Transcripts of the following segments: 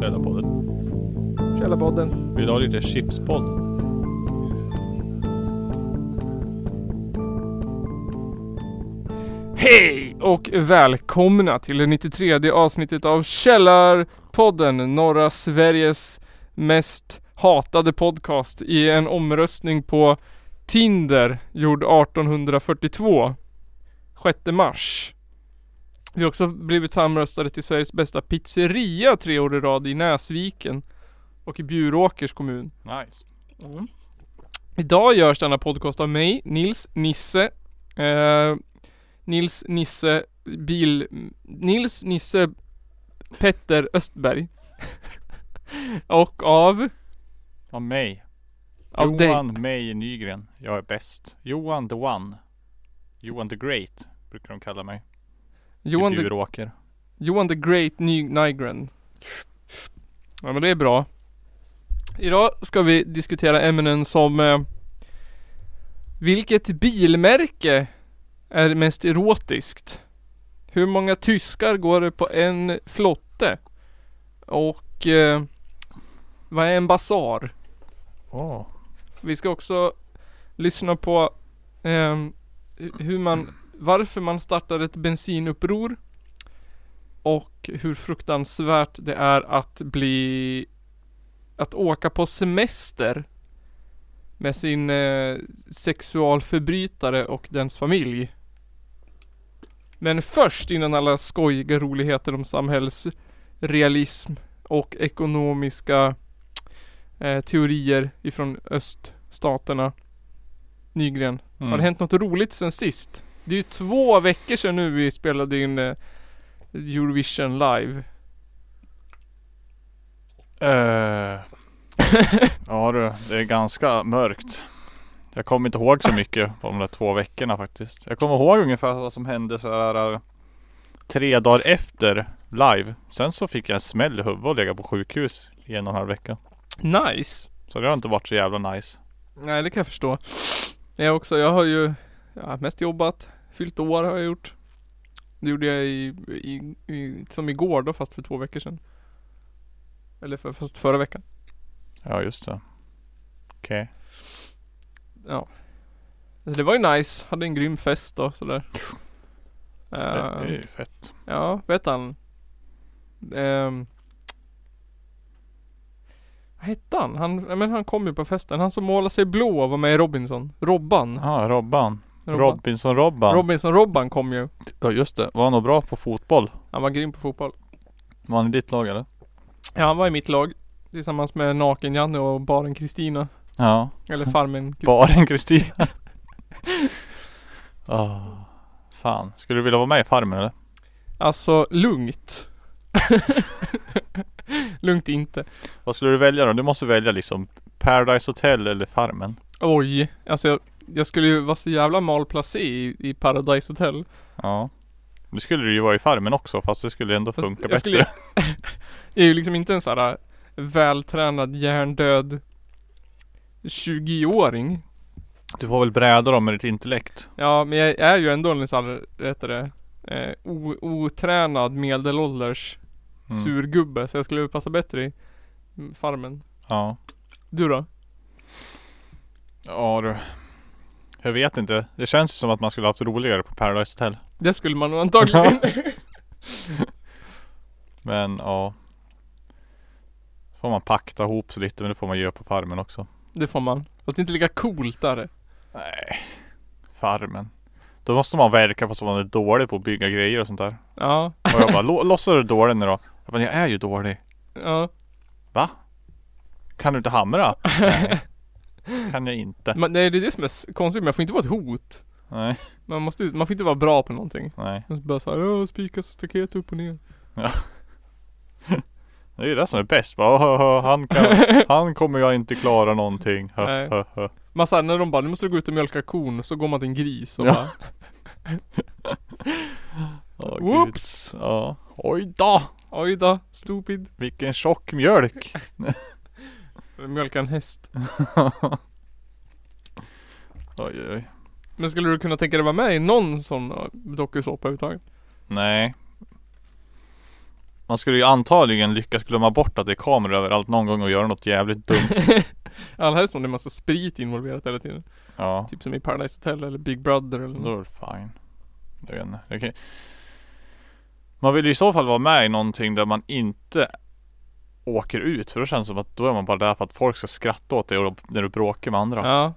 Källarpodden. Källarpodden. Vill du ha lite chipspodd? Hej och välkomna till det 93 avsnittet av Källarpodden, norra Sveriges mest hatade podcast i en omröstning på Tinder gjord 1842 6 mars. Vi har också blivit framröstade till Sveriges bästa pizzeria tre år i rad i Näsviken och i Bjuråkers kommun. Nice. Idag görs denna podcast av mig, Nils Nisse eh, Nils Nisse Bil Nils Nisse Petter Östberg Och av Av mig. Av dig Johan May Nygren. Jag är bäst. Johan the one. Johan the great. Brukar de kalla mig. Johan the, Bjuråker. Johan the Great Ny Nygren Ja men det är bra Idag ska vi diskutera ämnen som eh, Vilket bilmärke är mest erotiskt? Hur många tyskar går det på en flotte? Och eh, vad är en basar? Åh. Vi ska också lyssna på ehm, hur man, varför man startar ett bensinuppror och hur fruktansvärt det är att bli att åka på semester med sin eh, sexualförbrytare och dens familj. Men först innan alla skojiga roligheter om samhällsrealism och ekonomiska eh, teorier ifrån öststaterna. Nygren. Mm. Har det hänt något roligt sen sist? Det är ju två veckor sedan nu vi spelade in eh, Eurovision live. Eh. ja du, det är ganska mörkt. Jag kommer inte ihåg så mycket på de där två veckorna faktiskt. Jag kommer ihåg ungefär vad som hände så här eh, tre dagar efter live. Sen så fick jag en smäll i huvudet och lägga på sjukhus i en och en halv vecka. Nice! Så det har inte varit så jävla nice. Nej det kan jag förstå. Jag också, jag har ju ja, mest jobbat. Fyllt år har jag gjort. Det gjorde jag i, i, i som igår då fast för två veckor sedan. Eller för, fast förra veckan. Ja just det. Okej. Ja. Så det var ju nice. Hade en grym fest och sådär. Det är Uh, ju fett. ja, vet han? Ehm. vad hette han? Han, men han kom ju på festen. Han som målade sig blå och var med i Robinson. Robban. Ja, Robban. Robban. Robinson Robban. Robinson Robban kom ju. ja just det. Var han nog bra på fotboll? Han var grym på fotboll. Var han i ditt lag eller? Ja, han var i mitt lag. Tillsammans med Naken-Janne och Baren Kristina. Ja. Eller Farmen Kristina. Baren Kristina. Åh, fan. Skulle du vilja vara med i Farmen eller? Alltså, lugnt. lugnt inte. Vad skulle du välja då? Du måste välja liksom Paradise Hotel eller Farmen. Oj. Alltså jag, skulle ju vara så jävla malplacé i, i Paradise Hotel. Ja. Det skulle du ju vara i Farmen också fast det skulle ändå funka jag bättre. skulle- Jag är ju liksom inte en sån här äh, vältränad hjärndöd 20-åring. Du får väl bräda dem med ditt intellekt. Ja, men jag är ju ändå en sån här, vad heter det, eh, otränad medelålders Mm. surgubbe. Så jag skulle passa bättre i mm, Farmen. Ja. Du då? Ja du. Jag vet inte. Det känns som att man skulle haft roligare på Paradise Hotel. Det skulle man nog antagligen. Men ja. Så får man pakta ihop sig lite men det får man göra på Farmen också. det får man. Fast det inte lika coolt där. Nej. Farmen. Då måste man verka fast man är dålig på att bygga grejer och sånt där. Ja. Och jag bara, "Lå- låtsas du dålig nu då? Jag bara, jag är ju dålig. Ja. Va? Kan du inte hamra? Nej. Kan jag inte. Men det är det som är konstigt, jag får inte vara ett hot. Nej. Man måste man får inte vara bra på någonting. Nej. Man bara såhär, "Åh, spika staket upp och ner. Det är ju det som är bäst. Bara, "Åh, åh, åh, han, kan, han kommer jag inte klara någonting. Nej. Man såhär, när de bara, nu måste du gå ut och mjölka kon. Så går man till en gris och Ja. bara, gud. whoops! Ja. Oj då! Oj då, stupid. Vilken tjock mjölk. Mjölka en häst. Oj oj. Men skulle du kunna tänka dig vara med i någon sån uh, dokusåpa överhuvudtaget? Nej. Man skulle ju antagligen lyckas glömma bort att det är kameror överallt någon gång och göra något jävligt dumt. Allra helst om det är massa sprit involverat hela tiden. Ja, Typ som i Paradise Hotel eller Big Brother eller då något. är det fine. Jag vet inte. Kan... Man vill ju i så fall vara med i någonting där man inte åker ut. För då känns det som att då är man bara där för att folk ska skratta åt dig och när du bråkar med andra. Ja.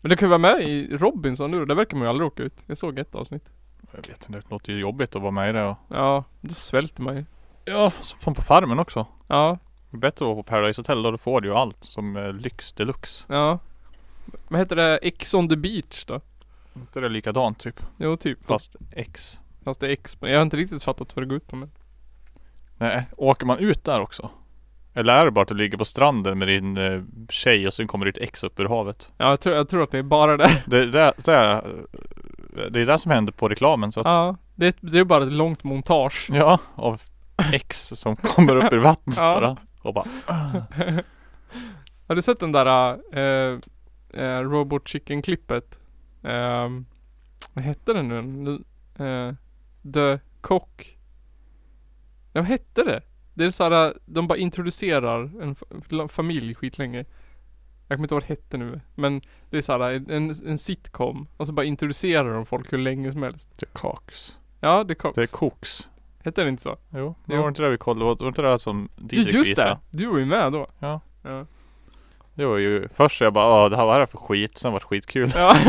Men du kan ju vara med i Robinson nu då. Där verkar man ju aldrig åka ut. Jag såg ett avsnitt. Jag vet inte, det låter ju jobbigt att vara med i det och... Ja, då svälter man ju. Ja, som på farmen också. Ja, Det är bättre att vara på Paradise Hotel då, då får du ju allt som eh, lyx deluxe. ja. Vad heter det? X on the beach då? Inte det likadant typ. Jo, typ. Fast, X. fast det är X. Jag har inte riktigt fattat vad det går ut på men. Nej, åker man ut där också? Eller är det bara att du ligger på stranden med din eh, tjej och sen kommer ditt ex upp ur havet? Ja, jag tror, jag tror att det är bara det. Det, det, det, är, det är det som händer på reklamen så att Ja. Det är, det är bara ett långt montage. Ja, av ex som kommer upp ur vattnet Ja. bara och bara Har du sett den där äh, äh, Robot Chicken klippet? Ehm, vad hette den nu? Uh, The Cock. Ja, vad hette det? Det är såhär, de bara introducerar en fa- familj skitlänge. Jag kommer inte ihåg vad det hette nu. Men det är såhär en, en sitcom. Och så bara introducerar de folk hur länge som helst. Det är Cox Ja, The Cox. Det är Koks Hette det inte så? Jo, det Jo. var inte det vi kollade, var var inte det som DJ Ju- Just det! Du var ju med då. Ja. Ja. Det var ju först så jag bara ah, det här var det för skit, sen var det skitkul ja.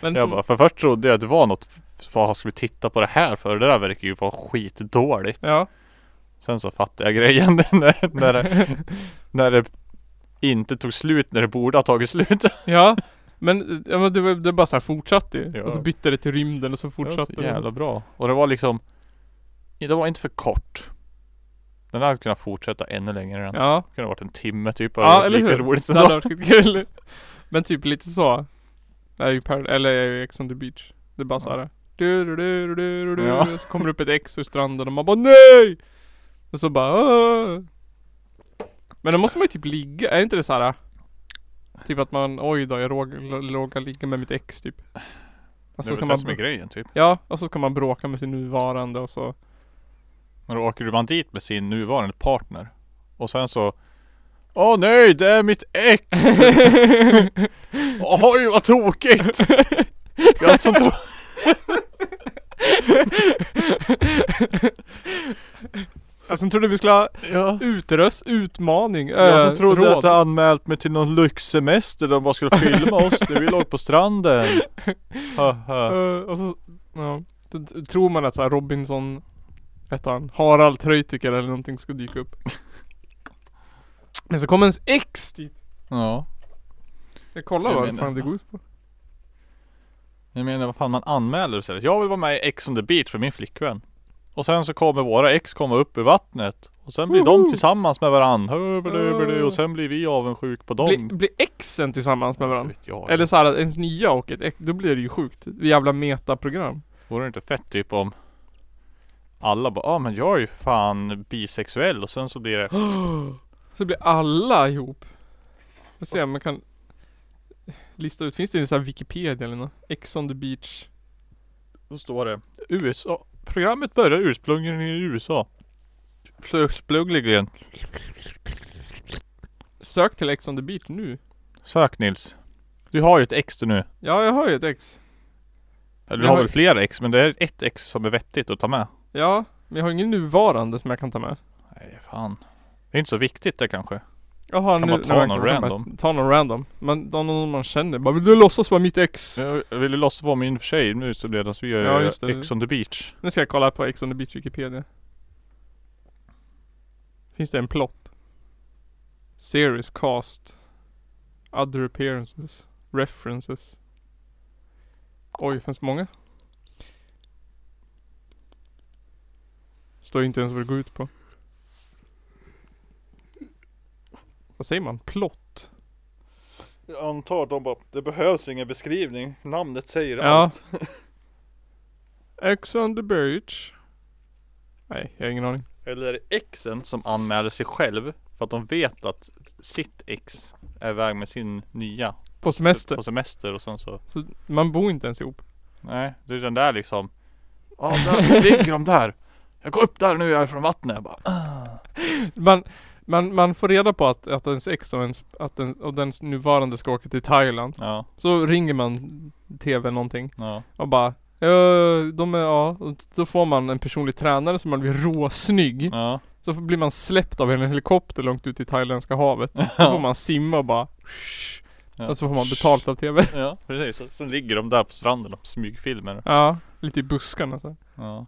Men Jag som, bara, för först trodde jag att det var något Vad ska vi titta på det här för? Det där verkar ju vara skitdåligt Ja. Sen så fattade jag grejen när, när, det, när det inte tog slut när det borde ha tagit slut Ja, men, ja, men det, var, det bara så här fortsatte ju. Ja. Och så bytte det till rymden och så Det var fortsatte så jävla bra Och det var liksom Det var inte för kort Den hade kunnat fortsätta ännu längre än Ja, Det kunde ha varit en timme typ ja eller lika hur? roligt Det hade varit kul. Men typ lite så. Det är ju Par- eller är ju Ex on the beach. Det är bara så här. Du, du, du, du, du, du, Ja. Så kommer det upp ett ex ur stranden och man bara NEJ! Och så bara Åh! Men då måste man ju typ ligga, är inte det så här? Typ att man, oj då jag råkar, ligga med mitt ex typ. Och Det är väl det som är grejen typ Ja, och så ska man bråka med sin nuvarande och så Men då åker man dit med sin nuvarande partner Och sen så Åh nej, det är mitt ex! Oj vad tokigt! Jag har sånt Alltså trodde vi skulle ha ja. utröst, utmaning, Jag äh, som trodde råd. att jag anmält mig till någon lyxsemester där de bara skulle filma oss när vi låg på stranden. Eh, och så, ja. Så tror man att så här Robinson, hette han, Harald Treutiger eller någonting ska dyka upp. Men så kommer ens ex dit. Ja Jag kollar Jag vad fan det går ut på. Jag menar vad fan man anmäler sig. Jag vill vara med i Ex on the beach för min flickvän. Och sen så kommer våra ex komma upp ur vattnet. Och sen blir de tillsammans med varandra. Och sen blir vi avundsjuk på dem. Blir blir exen tillsammans med varandra? vet jag. Eller såhär ens nya och ett ex, då blir det ju sjukt. Jävla metaprogram. Vore det inte fett typ om alla bara, ja ah, men jag är ju fan bisexuell och sen så blir det Så blir alla ihop. Får se om man kan lista ut, finns det en sån här Wikipedia eller något? Ex on the beach. Då står det USA Programmet börjar ursprungligen i USA. Ursprungligen Sök till Ex on the beach nu. Sök Nils. Du har ju ett ex du nu. Ja, jag har ju ett ex. Eller du har har- väl flera ex men det är ett ex som är vettigt att ta med. Ja, men jag har ingen nuvarande som jag kan ta med. Nej fan. Det är inte så viktigt det kanske Jaha, Kan nu, man ta någon bara random? Ta någon random. Men ta någon man känner. Bara, vill du låtsas vara mitt ex? Jag jag ville låtsas vara min tjej nu så medan vi gör Ja, just det. Ex on the beach Nu ska jag kolla på Ex on the beach Wikipedia. Finns det en plot? Series, cast, other appearances, references. Oj, finns det många? Står inte ens vad det går ut på. Vad säger man? Plot? Jag antar att de bara, det behövs ingen beskrivning Namnet säger Ja. allt Ex on the beach. Nej, jag har ingen aning. Eller är det exen som anmäler sig själv För att de vet att sitt ex är iväg med sin nya På semester. På semester och sen så Så man bor inte ens ihop. Nej, det är den där liksom Ja, där ligger de där. Jag går upp där nu, jag är från vattnet. Jag bara, ah. Man, man, man får reda på att, att ens ex och, ens, att den, och dens nuvarande ska åka till Thailand. Ja, Så ringer man TV någonting ja. och bara Ja, de är, ja, då får man en personlig tränare som man blir råsnygg. Ja, Så blir man släppt av en helikopter långt ut i thailändska havet. Då får man simma och bara Ja. Och så får man betalt av TV. ja precis. Så, så ligger de där på stranden och smygfilmer. Ja, lite i buskarna så. Ja.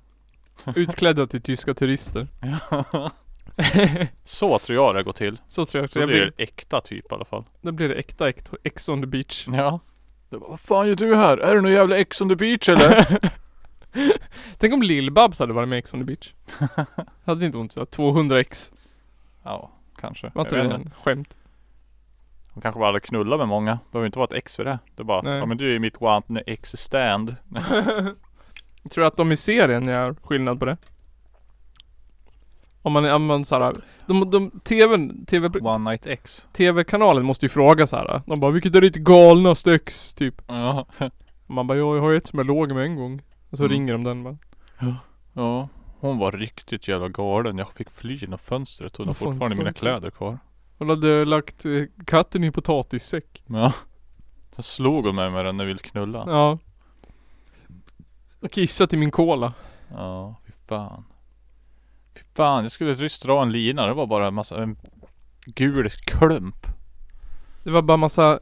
Utklädda till tyska turister. Så tror jag det går till. Så tror jag. Så Så jag blir det äkta typ i alla fall. då blir det äkta Ex on the beach. Ja. Bara, Vad fan gör du här? Är du någon jävla Ex on the beach eller? Tänk om Lill-Babs hade varit med i Ex on the beach. hade inte ont så 200 ex. ja, kanske. Var inte det en skämt? Hon kanske bara hade knullat med många. Behöver inte vara ett ex för det. Det är bara, Nej. ja men du är mitt one ex stand. Tror du att de i serien gör skillnad på det? Om man, om man såhär, de, de, tvn, tv, One night ex. tv-kanalen måste ju fråga så här. De bara, vilket är ditt galnaste ex? Typ. Ja. Man bara, ja jag har ett som jag låg med en gång. Och så Mm. ringer de den bara. Ja. Hon var riktigt jävla galen. Jag fick fly genom fönstret. Hon har fortfarande mina kläder kvar. Hon hade lagt eh, katten i en potatissäck. Ja. Så slog hon mig med den när vi ville knulla. Ja. Och kissat i min cola. Ja, fy fan. Fan, jag skulle just dra en lina. Det var bara en massa, en gul klump. Det var bara massa,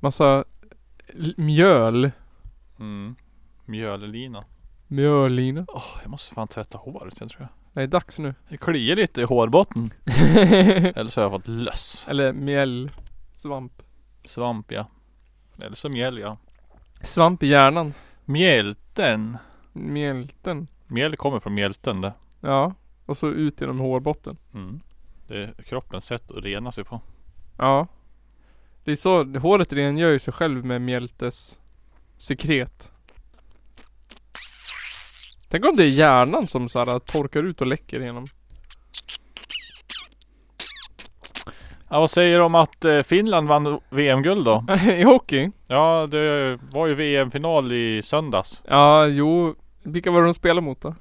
massa mjöl. Mm. Mjöllina. Mjöllina. Åh, jag måste fan tvätta håret jag tror jag. Det är dags nu. Det kliar lite i hårbotten. Eller så har jag fått löss. Eller mjäll. Svamp. Svamp ja. Eller så mjäll ja. Svamp i hjärnan. Mjälten. Mjälten. Mjäll kommer från mjälten det. Ja. Och så ut genom hårbotten. Mm. Det är kroppens sätt att rena sig på. Ja. Det är så, håret rengör ju sig själv med mjältes sekret. Tänk om det är hjärnan som så här torkar ut och läcker igenom. Ja, vad säger du om att eh, Finland vann VM-guld då? I hockey? Ja, det var ju VM-final i söndags. Ja, jo. Vilka var det de spelade mot då?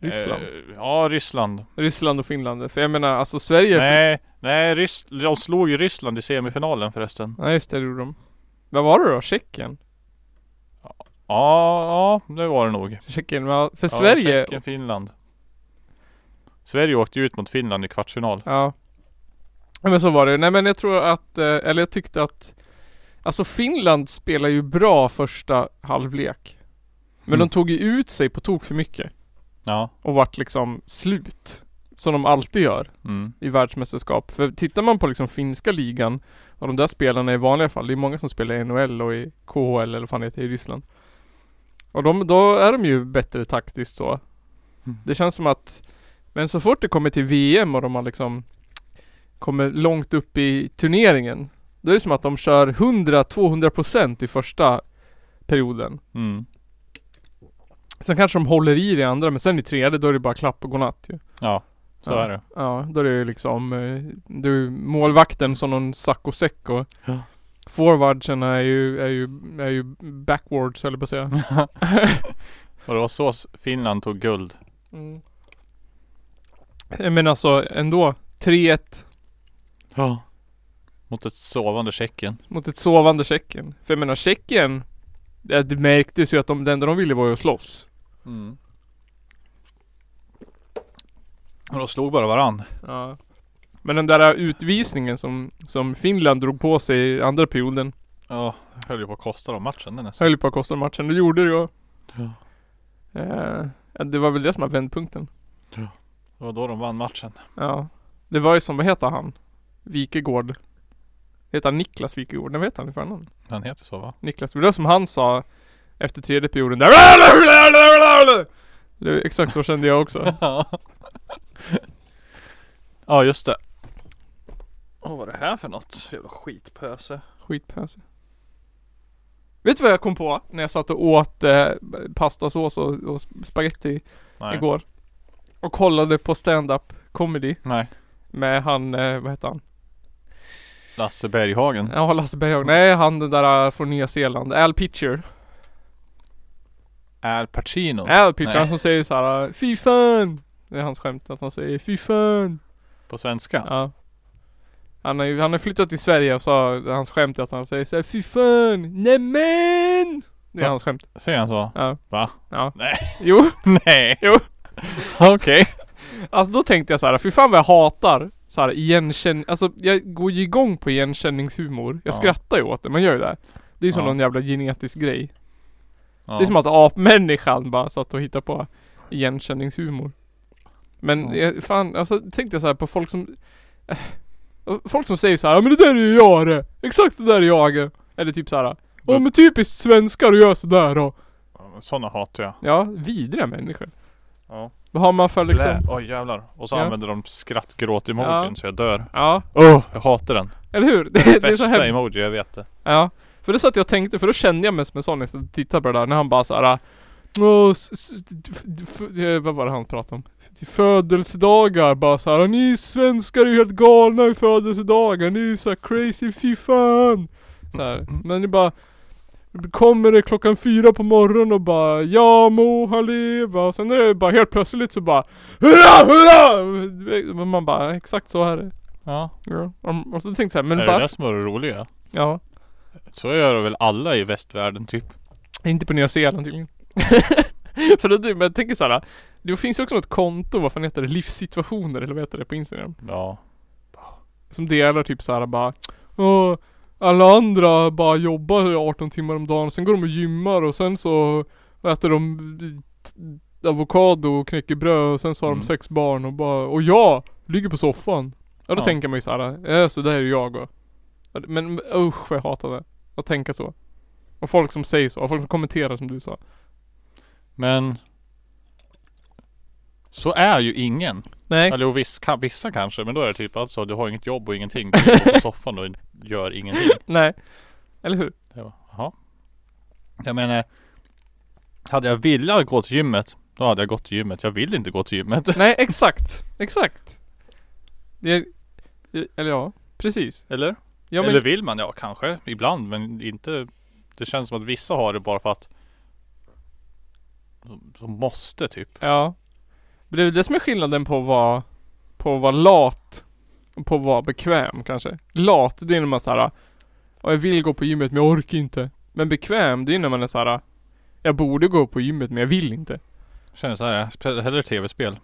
Ryssland? Eh, ja, Ryssland. Ryssland och Finland. För jag menar, alltså Sverige... Nej, nej, Rys de slog ju Ryssland i semifinalen förresten. Ja just det, det gjorde de. Vad var det då? Tjeckien? Ja, ja, det var det nog. Tjeckien, ja, för Ja, Sverige... Tjeckien, Finland. Sverige åkte ju ut mot Finland i kvartsfinal. Ja. Ja, Men så var det. Nej men jag tror att, eh, eller jag tyckte att Alltså Finland spelar ju bra första halvlek. Men Mm. de tog ju ut sig på tok för mycket. Ja. Och vart liksom slut. Som de alltid gör Mm. i världsmästerskap. För tittar man på liksom finska ligan och de där spelarna i vanliga fall, det är många som spelar i NHL och i KHL eller vad fan heter i Ryssland. Och de, då är de ju bättre taktiskt så. Mm. Det känns som att Men så fort det kommer till VM och de har liksom Kommer långt upp i turneringen Då är det som att de kör 100-200% i första perioden. Mm. Sen kanske de håller i det andra men sen i tredje då är det bara klapp och godnatt ju. Ja, så ja. är det. Ja, då är det ju liksom eh, Du målvakten som någon sack och säck och Ja. Forwardsen är ju, är ju, är ju backwards jag på att säga. Och det var så Finland tog guld. Mm. Men alltså ändå 3-1 Ja. Mot ett sovande Tjeckien. mot ett sovande Tjeckien. För jag menar Tjeckien det, märktes ju att de, det enda de ville var ju att slåss. Mm. Och de slog bara varann. Ja. Men den där utvisningen som, som Finland drog på sig i andra perioden Ja, höll ju på att kosta dem matchen den nästan. höll ju på att kosta matchen. Det gjorde det ju. Ja. Eh, ja, det var väl det som var vändpunkten. Det var då de vann matchen. Ja. Det var ju som, vad heter han? Vikegård. Heter han Niklas Vikegård? Nej, vad heter han i förnamn? Han heter så va? Niklas. Det var som han sa efter tredje perioden där. Det är exakt så kände jag också. ja just det. Vad var det här för något? Jävla skitpöse. Skitpöse. Vet du vad jag kom på när jag satt och åt eh, pastasås och, och spaghetti Nej. igår? Och kollade på stand-up comedy Nej. med han, eh, vad heter han? Lasse Berghagen. Ja, Lasse Berghagen. Nej, han den där eh, från Nya Zeeland. Al Pitcher. Al Pacino. Al Pitcher, Nej. han som säger såhär Fy fan! Det är hans skämt att han säger Fy fan! På svenska. Ja. Han har han har flyttat till Sverige och så hans skämt är att han säger såhär Fy fan! Nämen! Det är Va? hans skämt. Säger han så? Ja. Va? Ja. Nej. Jo. Nej. Jo. Okej. Alltså då tänkte jag så här, fy fan vad jag hatar så här igenkänning, alltså jag går ju igång på igenkänningshumor. Jag Ja. skrattar ju åt det, man gör ju det. Det är som Ja. någon jävla genetisk grej. Ja. Det är som att apmänniskan bara satt och hittade på igenkänningshumor. Men Ja. jag, fan, alltså tänkte jag så här på folk som eh, Folk som säger så här, ja men det där är ju jag det. Exakt det där är jag. Eller typ så här. Ja men typiskt svenskar att göra sådär då. Sådana hatar jag. Ja, vidriga människor. Ja. Vad har man för liksom? Blä. Oj jävlar. Och så Ja. använder de skrattgråt-emojin Ja. så jag dör. Ja, Åh, jag hatar den. eller hur? Det, det är så Bästa hemskt. emoji, jag vet det. Ja, för det satt jag och tänkte, för då kände jag mig som en sån när jag tittade på det där, när han bara såhär Åh, s- s- f- f- eh, vad var det han pratade om? Till födelsedagar bara såhär, ni svenskar är ju helt galna i födelsedagar, ni är så här crazy, fy fan! Så här. Men det bara Kommer det klockan fyra på morgonen och bara Ja må han leva och sen är det bara helt plötsligt så bara Hurra hurra! Men man bara exakt så är det. Ja. Ja. Och så tänkte jag så här, men är det det som är det roliga? Ja. Så gör väl alla i västvärlden typ. Inte på Nya Zeeland tydligen. För det, men jag tänker såhär. Det finns ju också något konto, vad fan heter det? Livssituationer eller vad heter det på Instagram? Ja. Som delar typ såhär bara Åh, alla andra bara jobbar 18 timmar om dagen, sen går de och gymmar och sen så äter de avokado och knäckebröd och sen så har Mm. de sex barn och bara Och jag ligger på soffan. Ja då Ja. tänker man ju såhär, ja så där är jag och. Men usch vad jag hatar det. Att tänka så. Och folk som säger så, och folk som kommenterar som du sa. Men så är ju ingen. Nej. Eller och viss, ka, vissa kanske, men då är det typ alltså du har inget jobb och ingenting. Du ligger på soffan och gör ingenting. Nej. Eller hur? Jaha. Jag menar, hade jag velat gå till gymmet, då hade jag gått till gymmet. Jag vill inte gå till gymmet. Nej, exakt. Exakt. Det, eller ja, precis. Eller? Ja, men, Eller vill man? Ja, kanske. Ibland, men inte. Det känns som att vissa har det bara för att de måste typ. Ja. Men det är väl det som är skillnaden på att vara, på att vara lat och på att vara bekväm kanske. Lat, det är när man såhär, ja, jag vill gå på gymmet men jag orkar inte. Men bekväm, det är när man är såhär, jag borde gå på gymmet men jag vill inte. Känner så här, jag spelar hellre tv-spel.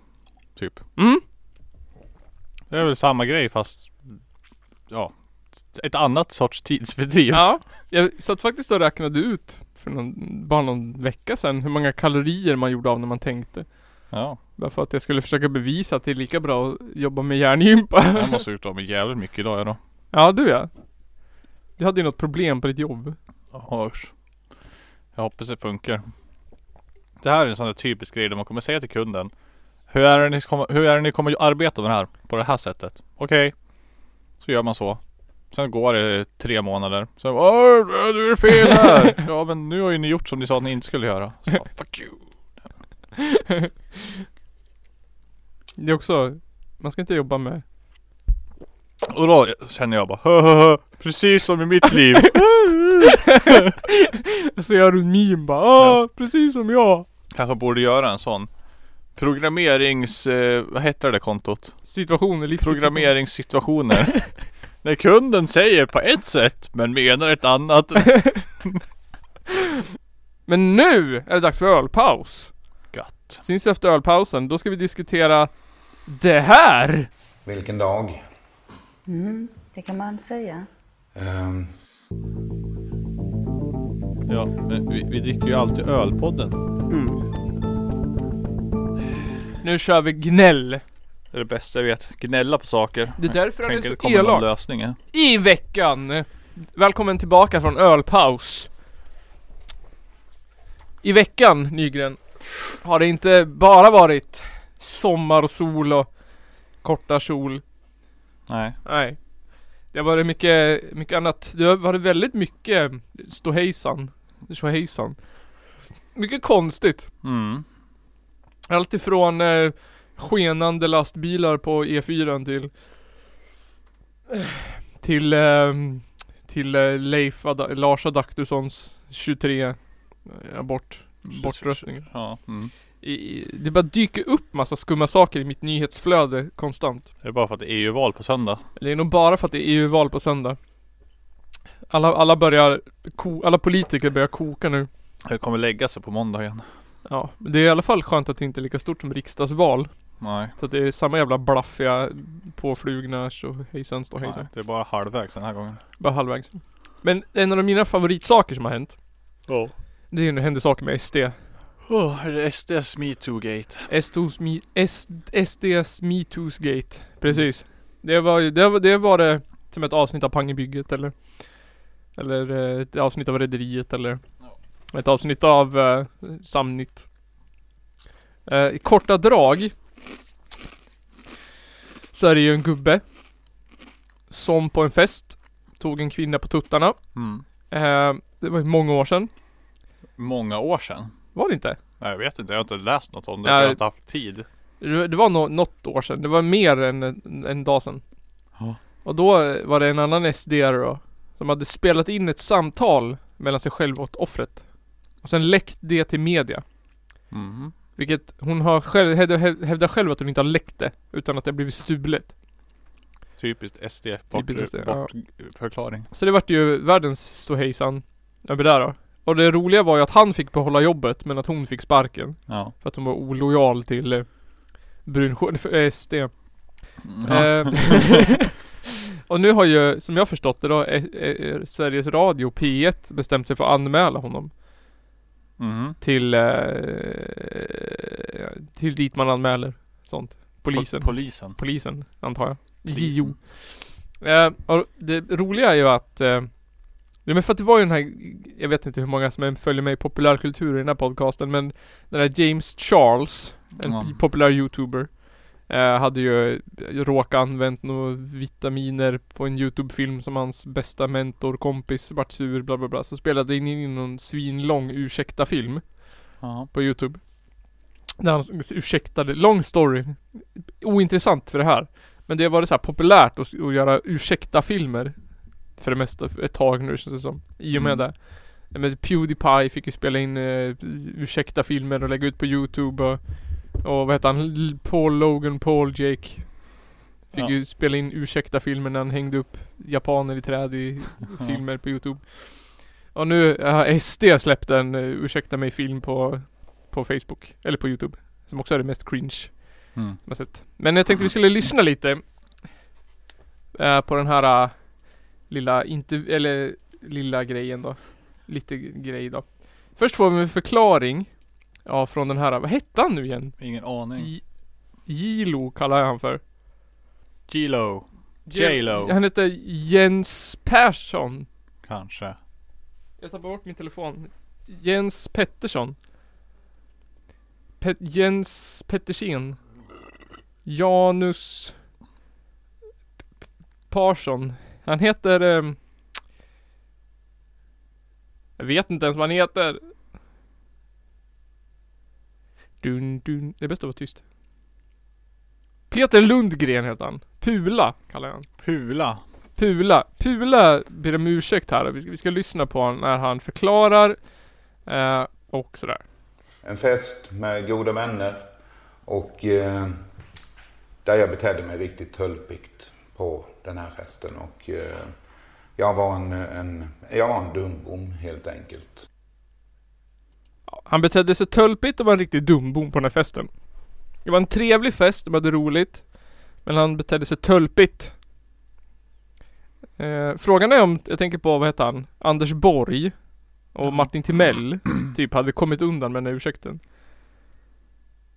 Typ. Mm. Det är väl samma grej fast Ja Ett annat sorts tidsfördriv. Ja, jag satt faktiskt och räknade ut för någon, bara någon vecka sedan hur många kalorier man gjorde av när man tänkte. Ja. Bara för att jag skulle försöka bevisa att det är lika bra att jobba med hjärngympa. Jag måste ha gjort av mig jävligt mycket idag jag då. Ja, du ja. Du hade ju något problem på ditt jobb. Ja, usch. Jag hoppas det funkar. Det här är en sån där typisk grej där man kommer säga till kunden Hur är det ni kommer, hur är det ni kommer att arbeta med det här? På det här sättet? Okej. Så gör man så. Sen går det tre månader. Sen Åh, du är fel här! ja men nu har ju ni gjort som ni sa att ni inte skulle göra. Så, bara, fuck you. Det är också, man ska inte jobba med Och då känner jag bara hö, Precis som i mitt liv. Så gör du en meme bara, ah, precis som jag. Kanske borde göra en sån Programmerings... Eh, vad heter det kontot? Situationer, livssituationer. Programmeringssituationer. När kunden säger på ett sätt men menar ett annat. Men nu är det dags för ölpaus. Gött. Syns efter ölpausen, då ska vi diskutera det här. Vilken dag? Mm, det kan man säga. Ehm, Ja, men vi, vi dricker ju alltid ölpodden. Nu kör vi gnäll. Det är det bästa jag vet. Gnälla på saker. Det är därför han är så elak. lösning. ja. I veckan. Välkommen tillbaka från ölpaus. I veckan, Nygren, har det inte bara varit sommar och korta kjol. Nej. Nej. Det har varit mycket, mycket annat. Det har varit väldigt mycket ståhejsan. Ståhejsan. Mycket konstigt. Mm. Allt ifrån eh, skenande lastbilar på E4 till Till eh, Till eh, Leif Ad- Lars Adaktussons 23 eh, abort bortröstningen. Ja, mm. I, det bara dyker upp massa skumma saker i mitt nyhetsflöde konstant. Det är bara för att det är EU-val på söndag. Det är nog bara för att det är EU-val på söndag. Alla, alla börjar, ko, alla politiker börjar koka nu. Det kommer lägga sig på måndag igen. Ja, det är i alla fall skönt att det inte är lika stort som riksdagsval. Nej. Så att det är samma jävla blaffiga påflugna och hejsan stå Nej. hejsan. Det är bara halvvägs den här gången. Bara halvvägs. Men en av mina favoritsaker som har hänt. Ja. Det är ju när det händer saker med SD. Oh, är det SDs metoo-gate? SDs, me, S, SDs MeToos-gate. Precis. Det var, det, var, det var det som ett avsnitt av Pangebygget eller Eller eh, ett avsnitt av Rederiet eller Ett avsnitt av eh, Samnytt. Eh, I korta drag Så är det ju en gubbe Som på en fest Tog en kvinna på tuttarna. Mm. Eh, det var många år sedan. Många år sedan. Var det inte? Nej, jag vet inte, jag har inte läst något om det. Jag har inte haft tid. Det var nå något år sedan. Det var mer än en, en dag sedan. Ja. Och då var det en annan SD då. Som hade spelat in ett samtal mellan sig själv och offret. Och sen läckt det till media. Mm. Vilket hon har själv, hävdar, hävdar själv att hon inte har läckt det. Utan att det har blivit stulet. Typiskt SD. Bort, Typiskt SD, ja. bort förklaring. Så det vart ju världens ståhejsan över det då. Och det roliga var ju att han fick behålla jobbet men att hon fick sparken. Ja. För att hon var olojal till eh, för SD. ja. Eh, och nu har ju, som jag förstått det då, eh, eh, Sveriges Radio P1 bestämt sig för att anmäla honom Mhm. till, eh, till dit man anmäler sånt. Polisen. Pol- polisen. Polisen, antar jag. Polisen. JO. Eh, och det roliga är ju att eh, Ja men för att det var ju den här, jag vet inte hur många som följer mig i populärkultur i den här podcasten men Den här James Charles, en Ja. populär youtuber eh, Hade ju råkat använt några vitaminer på en youtube-film som hans bästa mentor, kompis vart sur bla bla bla Så spelade in in någon svinlång ursäkta-film Ja. på youtube Där han ursäktade, lång story Ointressant för det här Men det var det så populärt att, att göra ursäkta-filmer För det mesta, ett tag nu känns det som I och med Mm. det men Pewdiepie fick ju spela in uh, ursäkta-filmer och lägga ut på youtube och Och vad heter han? Paul Logan Paul Jake Fick Ja. ju spela in ursäkta-filmer när han hängde upp japaner i träd i filmer på youtube Och nu har SD släppt en uh, ursäkta mig-film på På Facebook, eller på youtube Som också är det mest cringe Mm. Men jag tänkte vi skulle lyssna lite eh, På den här Lilla, inte, eller lilla grejen då Lite grej då Först får vi en förklaring Ja från den här, vad hette han nu igen? Ingen aning. Gilo kallar jag han för Gilo. J-Lo. Han heter Jens Persson Kanske. Jag tar bort min telefon Jens Pettersson Pet Jens Pettersen Janus Persson Han heter ehm, Jag vet inte ens vad han heter dun, dun. Det är bäst att vara tyst Peter Lundgren heter han Pula kallar jag han Pula. Pula, Pula ber om ursäkt här. Vi ska, vi ska lyssna på honom när han förklarar eh, och sådär. En fest med goda vänner och eh, där jag betedde mig riktigt tölpigt på den här festen. Och eh, jag var en, en, jag var en dumbom helt enkelt. Han betedde sig tölpigt och var en riktig dumbom på den här festen. Det var en trevlig fest, de hade roligt. Men han betedde sig tölpigt. Eh, frågan är om, jag tänker på, vad heter han? Anders Borg och Martin Timell typ hade kommit undan med den här ursäkten.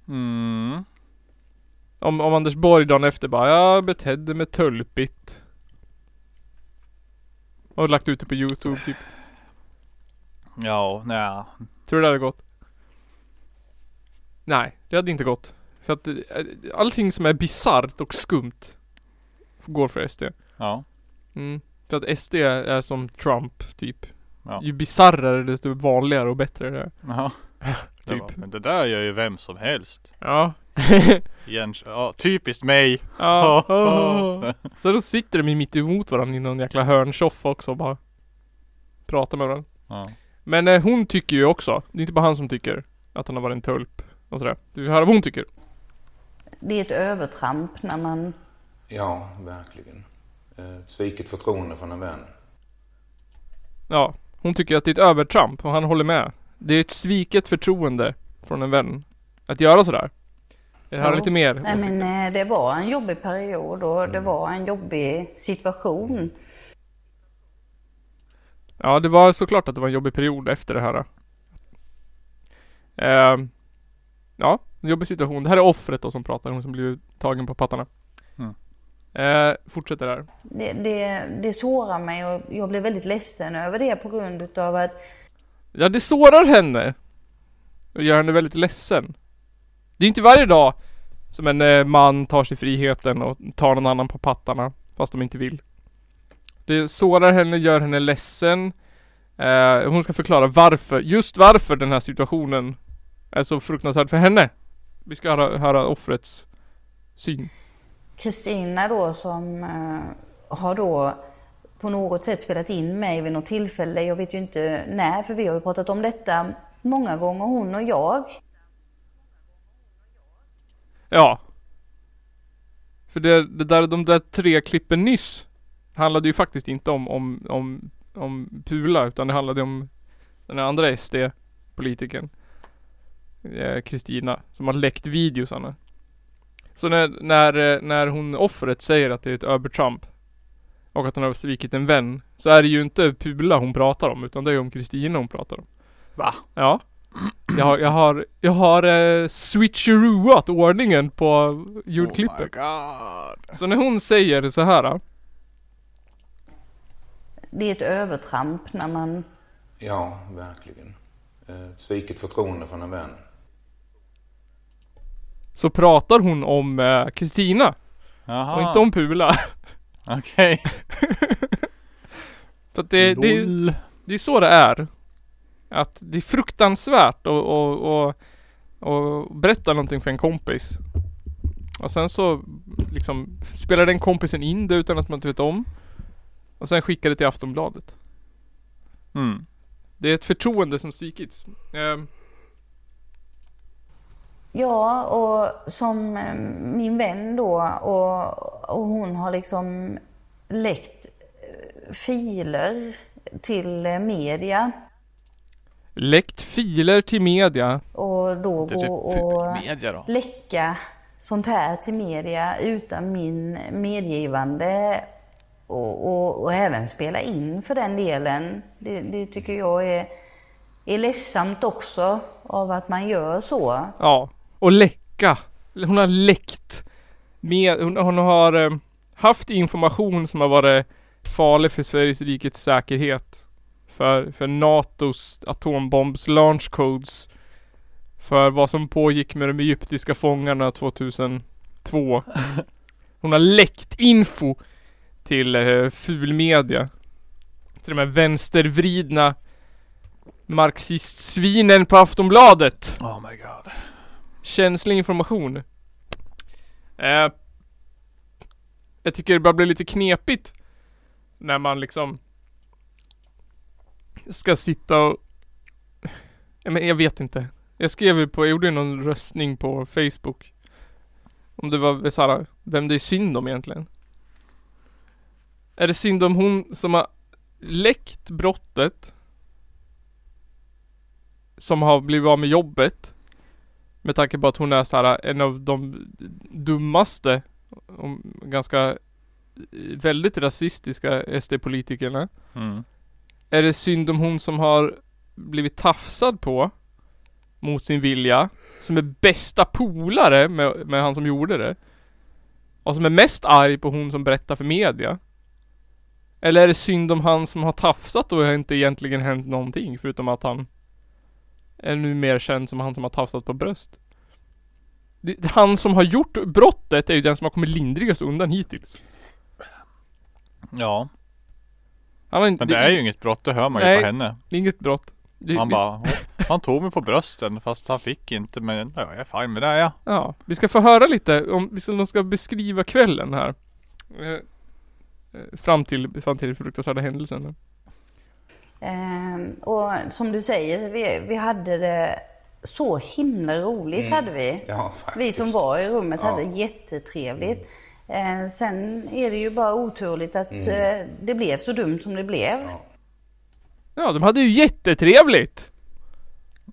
Mm. Om, om Anders Borg dagen efter bara, jag betedde mig tölpigt. Och lagt ut det på youtube typ. Ja, nej. Tror du det hade gått? Nej, det hade inte gått. För att eh, allting som är bisarrt och skumt går för SD. Ja. Mm. För att SD är som Trump typ. Ja. Ju bisarrare desto vanligare och bättre det är. Det Typ. men det där gör ju vem som helst. Ja. Jens, ja, typiskt mig. ja. Så då sitter de mitt emot varandra i någon jäkla hörnsoffa också och bara pratar med varandra. Ja. Men eh, hon tycker ju också, det är inte bara han som tycker att han har varit en tulp och sådär. Du vill höra vad hon tycker? Det är ett övertramp när man... Ja, verkligen. Eh, Sviket förtroende från en vän. Ja, hon tycker att det är ett övertramp och han håller med. Det är ett sviket förtroende från en vän att göra sådär. Jag hör Ja. lite mer. Nej men eh, det var en jobbig period och det var en jobbig situation. Ja, det var såklart att det var en jobbig period efter det här. Ehm, ja, en jobbig situation. Det här är offret då som pratar, hon som blivit tagen på pattarna. Mm. Eh, fortsätter där. Det, det, det sårar mig och jag blev väldigt ledsen över det på grund utav att Ja, det sårar henne. Och gör henne väldigt ledsen. Det är inte varje dag som en eh, man tar sig friheten och tar någon annan på pattarna, fast de inte vill. Det sårar henne, gör henne ledsen. Eh, hon ska förklara varför, just varför den här situationen är så fruktansvärd för henne. Vi ska höra, höra offrets syn. Kristina då som eh, har då på något sätt spelat in mig vid något tillfälle. Jag vet ju inte när, för vi har ju pratat om detta många gånger, hon och jag. Ja. För det, det där, de där tre klippen nyss handlade ju faktiskt inte om, om, om, om Pula utan det handlade om den andra SD-politikern eh, Kristina som har läckt videosarna. Så när, när, eh, när hon, offret säger att det är ett övertramp och att hon har svikit en vän så är det ju inte Pula hon pratar om utan det är om Kristina hon pratar om. Va? Ja. Jag har, jag har, jag har eh, switcherooat ordningen på ljudklippet. Oh my god. Så när hon säger så här. Det är ett övertramp när man Ja, verkligen. Eh, Sviket förtroende från en vän. Så pratar hon om eh, Kristina Jaha. och inte om Pula. Okej. För att det, det, det är så det är. Att det är fruktansvärt att och, och, och berätta någonting för en kompis. Och sen så liksom spelar den kompisen in det utan att man inte vet om. Och sen skickar det till Aftonbladet. Mm. Det är ett förtroende som svikits. Ehm, Ja, och som eh, min vän då och, och hon har liksom läckt eh, filer till eh, media läckt filer till media. och då är typ gå och media då. läcka sånt här till media utan min medgivande och, och, och även spela in för den delen. Det, det tycker jag är, är ledsamt också av att man gör så. Ja. Och läcka. Hon har läckt. Med, hon, hon har eh, haft information som har varit farlig för Sveriges rikets säkerhet. För, för NATOs atombombs launch codes. För vad som pågick med de egyptiska fångarna 2002. Hon har läckt info till eh, fulmedia. Till de här vänstervridna marxistsvinen på Aftonbladet Oh my god. känslig information. Eh, jag tycker det börjar bli lite knepigt när man liksom ska sitta och men jag vet inte. Jag skrev ju på, jag gjorde ju någon röstning på Facebook. Om det var såhär, vem det är synd om egentligen. Är det synd om hon som har läckt brottet? Som har blivit av med jobbet? Med tanke på att hon är såhär en av de dummaste och ganska eh, väldigt rasistiska SD-politikerna. Mm. Är det synd om hon som har blivit tafsad på mot sin vilja, som är bästa polare med, med han som gjorde det? Och som är mest arg på hon som berättar för media? Eller är det synd om han som har tafsat och det har inte egentligen hänt någonting förutom att han är nu mer känd som han som har tafsat på bröst? Det, han som har gjort brottet är ju den som har kommit lindrigast undan hittills. Ja. Han har inte, Men det är ju inget brott, det hör man ju Nej. på henne. det är inget brott. Det- Han vi- bara, han tog mig på brösten fast han fick inte men ja, jag är fine med det ja. Ja, vi ska få höra lite om, ska, de ska beskriva kvällen här. Eh, eh, fram till, fram till den fruktansvärda händelsen. Ehm, och som du säger, vi, vi hade det så himla roligt hade vi. Ja, vi som var i rummet Ja. hade jättetrevligt. Eh, sen är det ju bara oturligt att Mm. eh, det blev så dumt som det blev. Ja, de hade ju jättetrevligt.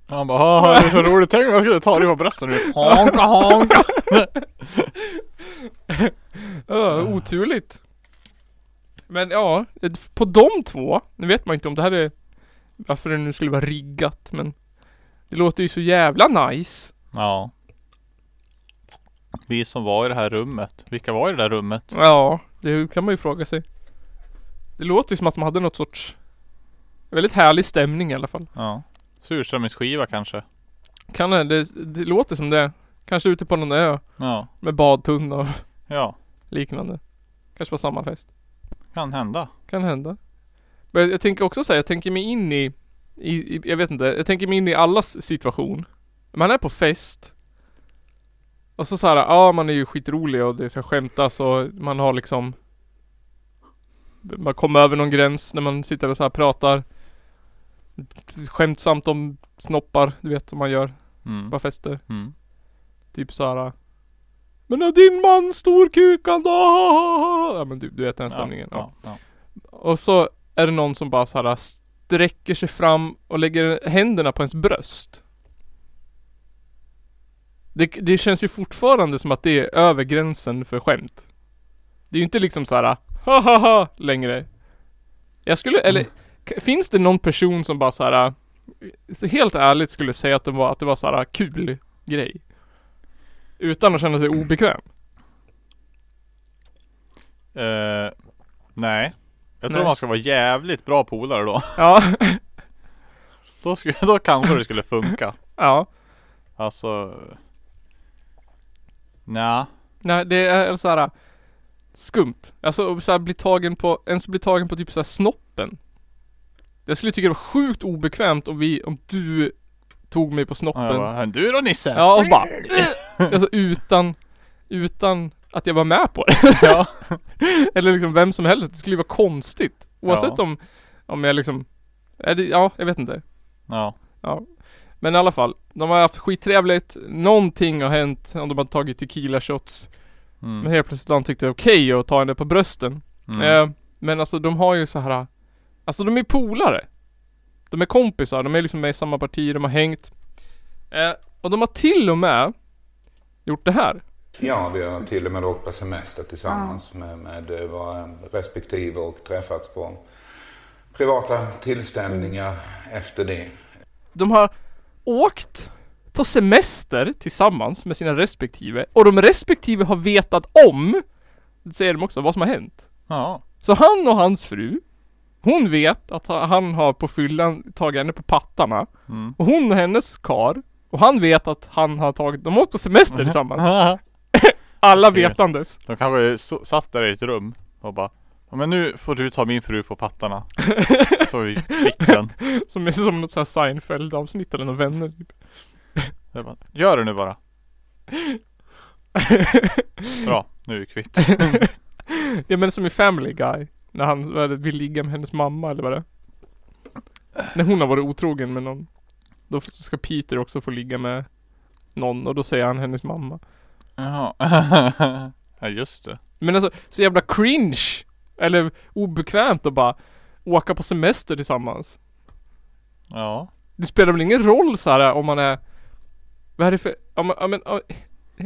Han bara "Haha, det är så roligt, tänk om jag skulle ta dig på brösten nu. Honka honka. Ja, oturligt. Men ja, på de två, nu vet man inte om det här är varför det nu skulle vara riggat men det låter ju så jävla nice. Ja. Vi som var i det här rummet. Vilka var i det där rummet? Ja, det kan man ju fråga sig. Det låter ju som att de hade något sorts väldigt härlig stämning i alla fall. Ja. Surströmmingsskiva kanske. Kan det, det, det låter som det. Kanske ute på någon ö Ja. med badtunna och Ja. liknande. Kanske var samma fest. Kan hända. Kan hända. Men jag tänker också säga, jag tänker mig in i, i, i, jag vet inte, jag tänker mig in i allas situation. Man är på fest. Och så såhär, ja man är ju skitrolig och det ska skämtas och man har liksom Man kommer över någon gräns när man sitter och så här pratar Skämtsamt om snoppar, du vet som man gör Mm. på fester. Mm. Typ såhär Men är din man storkukad? Ah!" Ja men du, du vet den stämningen. Ja. Ja. Ja. Och så är det någon som bara så här sträcker sig fram och lägger händerna på ens bröst. Det, det känns ju fortfarande som att det är över gränsen för skämt. Det är ju inte liksom så här ha ha ha längre. Jag skulle, eller k- finns det någon person som bara så här så helt ärligt skulle säga att det var, att det var så här kul grej? Utan att känna sig obekväm. Eh, nej. Jag tror Nej. man ska vara jävligt bra polare då. Ja, Då, skulle, då kanske det skulle funka. ja. Alltså. Nja. Nej det är så här skumt. Alltså så här, bli tagen på, ens bli tagen på typ så här snoppen. Jag skulle tycka det var sjukt obekvämt om vi, om du tog mig på Ja, snoppen. jag bara, du då Nisse? Ja och bara Alltså utan, utan att jag var med på det. Ja. Eller liksom vem som helst. Det skulle ju vara konstigt. Oavsett Ja. om, om jag liksom, är det, ja jag vet inte. Ja. Men i alla fall, de har haft skittrevligt. Någonting har hänt om de har tagit tequila shots. Mm. Men helt plötsligt har de tyckt det är okej att ta henne på brösten. Mm. Eh, men alltså de har ju så här. Alltså de är polare. De är kompisar, de är liksom med i samma parti, de har hängt. Eh, och de har till och med gjort det här. Ja, vi har till och med åkt på semester tillsammans med, med eh, våra respektive och träffats på privata tillställningar efter det. De har åkt på semester tillsammans med sina respektive och de respektive har vetat om, det säger de också, vad som har hänt. Ja. Så han och hans fru, hon vet att han har på fyllan tagit henne på pattarna. Mm. Och hon och hennes kar och han vet att han har tagit, de har åkt på semester tillsammans. Alla vetandes. De kanske satt där i ett rum och bara ja, men nu får du ta min fru på pattarna. Så är vi kvitt sen. Som är som något sånt här Seinfeld avsnitt eller några vänner typ. Jag bara, Gör det nu bara. Bra, nu är vi kvitt. Ja men som i Family Guy. När han vad är det, vill ligga med hennes mamma eller vad det är. När hon har varit otrogen med någon. Då ska Peter också få ligga med någon och då säger han hennes mamma. Jaha. ja just det. Men alltså så jävla cringe. Eller obekvämt att bara åka på semester tillsammans. Ja. Det spelar väl ingen roll så här om man är Vad är det för, ja, men, ja, men, ja,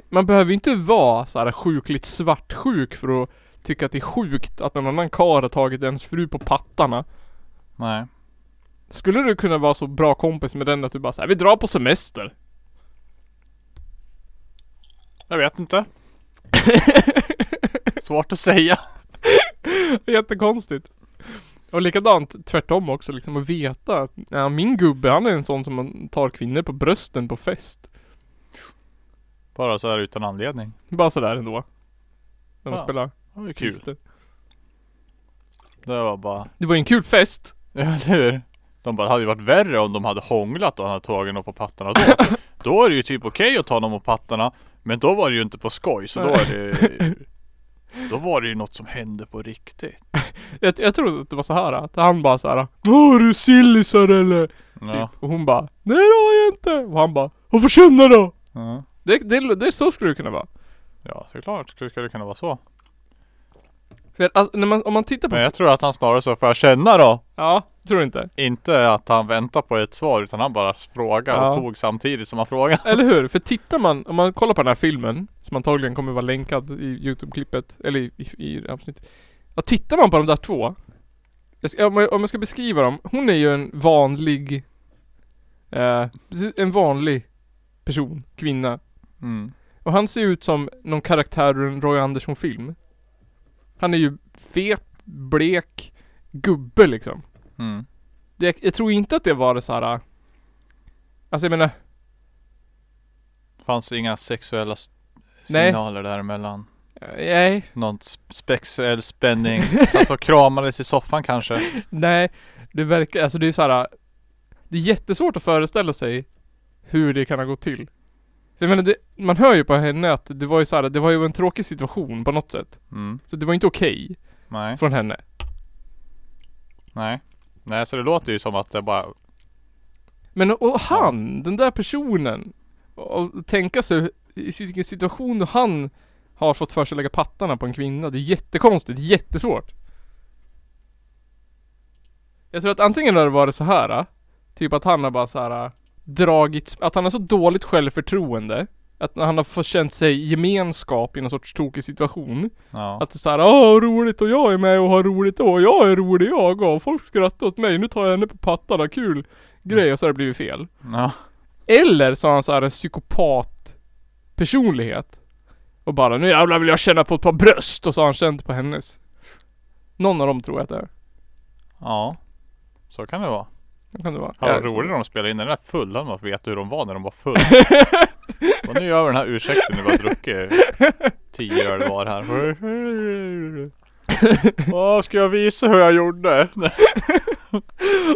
Man behöver ju inte vara så här sjukligt svartsjuk för att tycka att det är sjukt att en annan karl har tagit ens fru på pattarna. Nej. Skulle du kunna vara så bra kompis med den att du bara säger vi drar på semester? Jag vet inte. Svårt att säga. Jättekonstigt. Och likadant tvärtom också liksom att veta att ja, min gubbe han är en sån som man tar kvinnor på brösten på fest. Bara så här utan anledning. Bara sådär ändå. När de Ja. spelar Det var kul. Det var bara Det var ju en kul fest. Ja eller hur? De bara, det hade ju varit värre om de hade hånglat och han hade tagit någon på pattarna då. då är det ju typ okej att ta någon på pattarna. Men då var det ju inte på skoj så då är det Då var det ju något som hände på riktigt. jag, jag tror att det var så här att han bara så här. Åh, har du sillisar eller? Ja. Typ. Och hon bara Nej det har jag inte. Och han bara Vad får känna då? Ja, Det, det, det är så skulle det kunna vara. ja såklart. Det skulle kunna vara så. För alltså, man, om man tittar på... Men jag tror att han snarare så, får jag känna då? Ja, tror du inte? Inte att han väntar på ett svar utan han bara frågar Ja. och tog samtidigt som han frågade. Eller hur? För tittar man, om man kollar på den här filmen Som antagligen kommer vara länkad i Youtube-klippet Eller i, i, i avsnitt Ja, tittar man på de där två ska, om, jag, om jag ska beskriva dem Hon är ju en vanlig eh, En vanlig person, kvinna Mm. Och han ser ut som någon karaktär ur en Roy Andersson-film Han är ju fet, blek, gubbe liksom Mm. det, Jag tror inte att det var det så här. Alltså jag menar Fanns det inga sexuella s- Nej. signaler däremellan? Nej, Någon sexuell spänning? Satt och kramades i soffan kanske? Nej, det verkar, alltså det är så här. Det är jättesvårt att föreställa sig hur det kan ha gått till. För jag menar, det, man hör ju på henne att det var ju så här, det var ju en tråkig situation på något sätt. Mm. Så det var inte okej Nej. från henne. Nej. Nej, så det låter ju som att det bara Men och han, den där personen, och, och tänka sig i vilken situation han har fått för sig att lägga pattarna på en kvinna. Det är jättekonstigt, jättesvårt. Jag tror att antingen har det varit så här. Typ att han har bara så här dragits, att han har så dåligt självförtroende. Att han har fått känt sig gemenskap i någon sorts tokig situation. Ja. Att det är såhär, åh roligt och jag är med och har roligt och jag är rolig jag och folk skrattar åt mig, nu tar jag henne på pattarna, kul grej och så har det blivit fel. ja. Eller så har han såhär en psykopat personlighet. Och bara, nu jävlar vill jag känna på ett par bröst och så har han känt på hennes. Någon av dem tror jag att det är. Ja. Så kan det vara. Det kan det vara. Ja, vad roligt när de spelade in den där fulla. Man får veta hur de var när de var fulla. och nu gör vi den här ursäkten när vi har druckit tio öl var här. Åh, ska jag visa hur jag gjorde?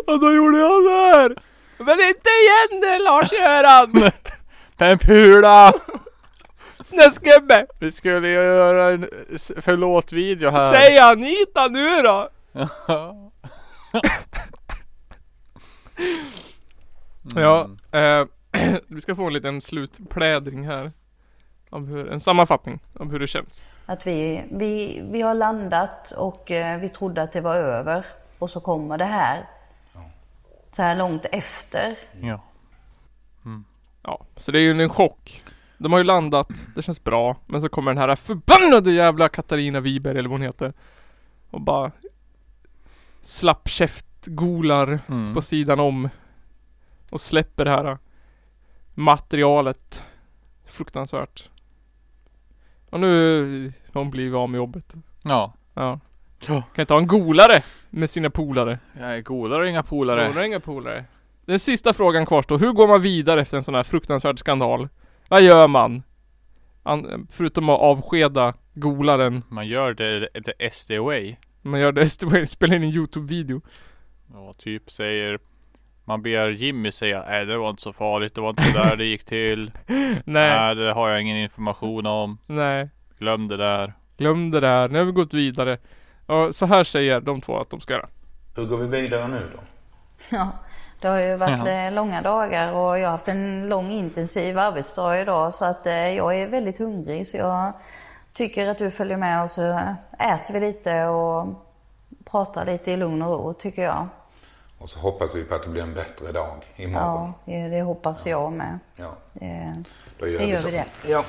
Och då gjorde jag så här. Men inte igen det Lars-Göran! En pula! Snäskgubbe! Vi skulle ju göra en förlåt-video här. Säg Anita nu då! Ja, eh, vi ska få en liten slutplädring här. Om hur, en sammanfattning om hur det känns. Att vi, vi, vi har landat och eh, vi trodde att det var över. Och så kommer det här. Så här långt efter. Ja. Ja, så det är ju en chock. De har ju landat, det känns bra. Men så kommer den här förbannade jävla Katarina Wiberg eller vad hon heter. Och bara slappkäft-golar Mm. på sidan om. Och släpper det här materialet. Fruktansvärt. Och nu har hon blivit av med jobbet. Ja. Ja. Kan inte ha en golare med sina polare. Är godare inga polare. Några inga polare. Den sista frågan kvarstår. Hur går man vidare efter en sån här fruktansvärd skandal? Vad gör man? An- förutom att avskeda golaren. Man gör det the SD way. Man gör det, spelar in en Youtube-video. Ja, typ säger man ber Jimmy säga Nej det var inte så farligt, det var inte så där det gick till. Nej, Nej det har jag ingen information om. nej. Glöm det där. Glöm det där. Nu har vi gått vidare. Och så här säger de två att de ska göra. Hur går vi vidare nu då? Ja, det har ju varit eh, långa dagar och jag har haft en lång intensiv arbetsdag idag så att eh, jag är väldigt hungrig så jag tycker att du följer med och så äter vi lite och pratar lite i lugn och ro tycker jag. Och så hoppas vi på att det blir en bättre dag imorgon. Ja, det det hoppas jag med. Ja, Eh, då gör Det vi gör vi det. Ja.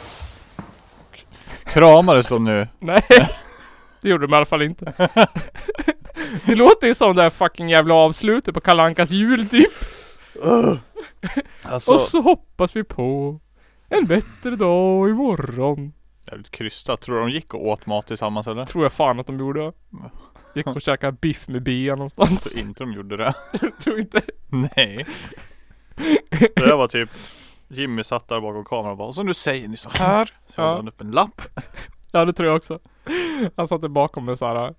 Kramades de nu? Nej. Det gjorde de i alla fall inte. Det låter ju som det här fucking jävla avslutet på Kalankas jul typ. Alltså, Och så hoppas vi på en bättre dag imorgon. jävligt krystat. Tror du de gick och åt mat tillsammans eller? Tror jag fan att de gjorde. Gick och käkade biff med bea någonstans. Så inte de gjorde det. tror inte. Nej. Det där var typ Jimmy satt där bakom kameran och bara, så nu säger ni så här. Så Ja. hade han upp en lapp. Ja det tror jag också. Han satt där bakom med såhär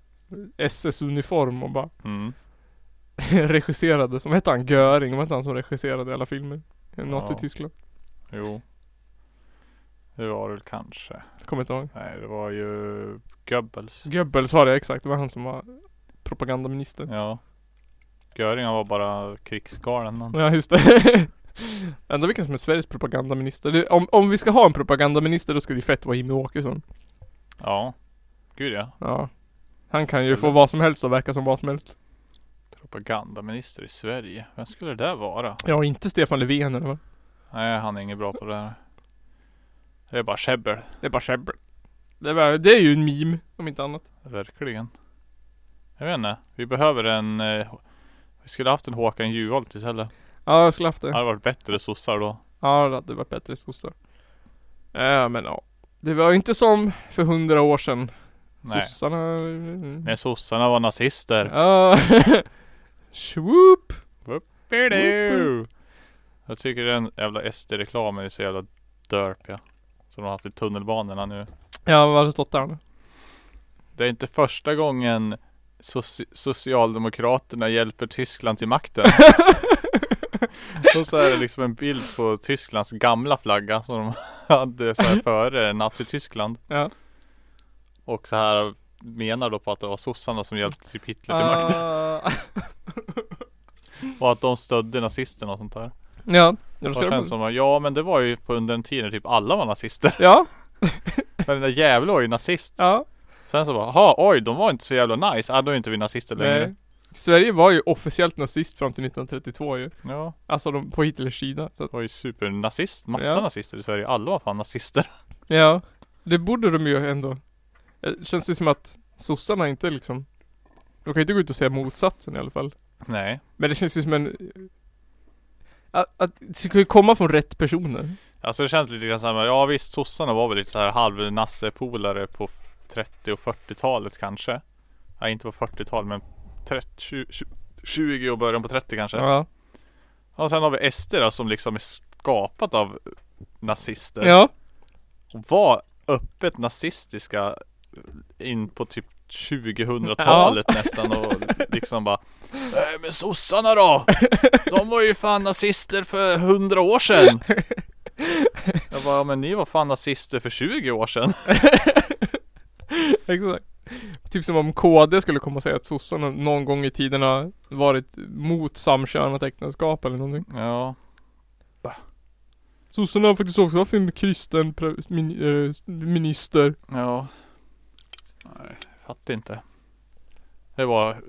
SS-uniform och bara Mm. regisserade. Som hette han? Göring? Var inte han som regisserade alla filmer? Något i Ja. Tyskland. Jo. Det var det väl kanske. Jag kommer inte ihåg. Nej det var ju Goebbels. Goebbels var det exakt. Det var han som var propagandaminister. Ja. Göring var bara krigsgalen. Ja just det. Ändå vilken som är Sveriges propagandaminister. Det, om, om vi ska ha en propagandaminister då ska det ju fett vara Jimmie Åkesson. Ja. Gud ja. Ja. Han kan ju få vad som helst och verka som vad som helst. Propagandaminister i Sverige. Vem skulle det där vara? Ja, inte Stefan Löfven eller vad? Nej, han är inget bra på det här. Det är bara käbbel. Det är bara käbbel. Det, var, det är ju en meme, om inte annat. Verkligen. Jag vet inte. Vi behöver en... Eh, vi skulle haft en Håkan Juholt istället. Ja, jag skulle haft Det det. hade varit bättre sossar då. Ja, det hade varit bättre sossar. Ja, men ja. Det var ju inte som för hundra år sedan. Nej. Sossarna... När sossarna var nazister. Ja. Swoop! Bidu. Jag tycker den jävla SD-reklamen är så jävla derp ja. Som de har haft i tunnelbanorna nu. Ja, vad har det stått där nu? Det är inte första gången soci- Socialdemokraterna hjälper Tyskland till makten. Och så är det liksom en bild på Tysklands gamla flagga som de hade så här före Nazityskland. Ja. Och så här menar då på att det var sossarna som hjälpte typ Hitler till makten. Ah. Och att de stödde nazisterna och sånt där. ja, det Och ska känns det som, ja men det var ju på under en tid när typ alla var nazister. Ja, Men den där jävla var ju nazist. ja. Sen så bara, ha oj de var inte så jävla nice. Ja då är inte vi nazister längre. Nej. Sverige var ju officiellt nazist fram till 1932 ju. Ja. Alltså de, på Hitlers sida. Så Det var ju supernazist. Massa Ja. nazister i Sverige. Alla var fan nazister. ja, det borde de ju ändå. Det känns ju som att sossarna inte liksom De kan ju inte gå ut och säga motsatsen i alla fall. Nej. Men det känns ju som en att, att det ska ju komma från rätt personer. Alltså det känns lite grann såhär, ja visst sossarna var väl lite så här halvnassepolare på 30 och 40-talet kanske. Ja inte på 40-talet men 30, 20, 20 och början på 30 kanske. Ja. Och sen har vi SD då som liksom är skapat av nazister. Ja. Och var öppet nazistiska in på typ 2000-talet nästan och liksom bara Nej men sossarna då! De var ju fan nazister för 100 år sedan! Jag bara, "Ja, men ni var fan nazister för 20 år sedan. Exakt. Typ som om KD skulle komma och säga att sossarna någon gång i tiden har varit mot samkönat äktenskap eller någonting. Ja. Sossarna har faktiskt också haft en kristen min, eh, minister. Ja. Nej, fattar inte. Det var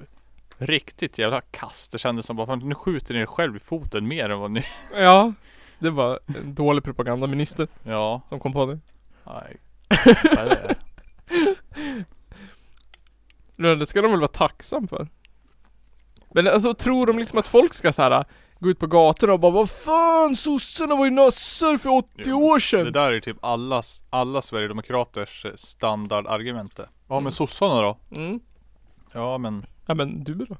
riktigt jävla kast. Det kändes som bara, fan, nu skjuter ni er själv i foten mer än vad ni... Ja. Det var en dålig propagandaminister Ja. som kom på det. Nej. Vad är det? Men det ska de väl vara tacksam för. Men alltså tror de liksom att folk ska så här gå ut på gatorna och bara Vad fan sossarna var ju nassar för 80 Jo, år Det sedan. där är typ allas, alla Sverigedemokraters standardargument. Ja Mm. men sossarna då? Mm. Ja men, Ja men du då?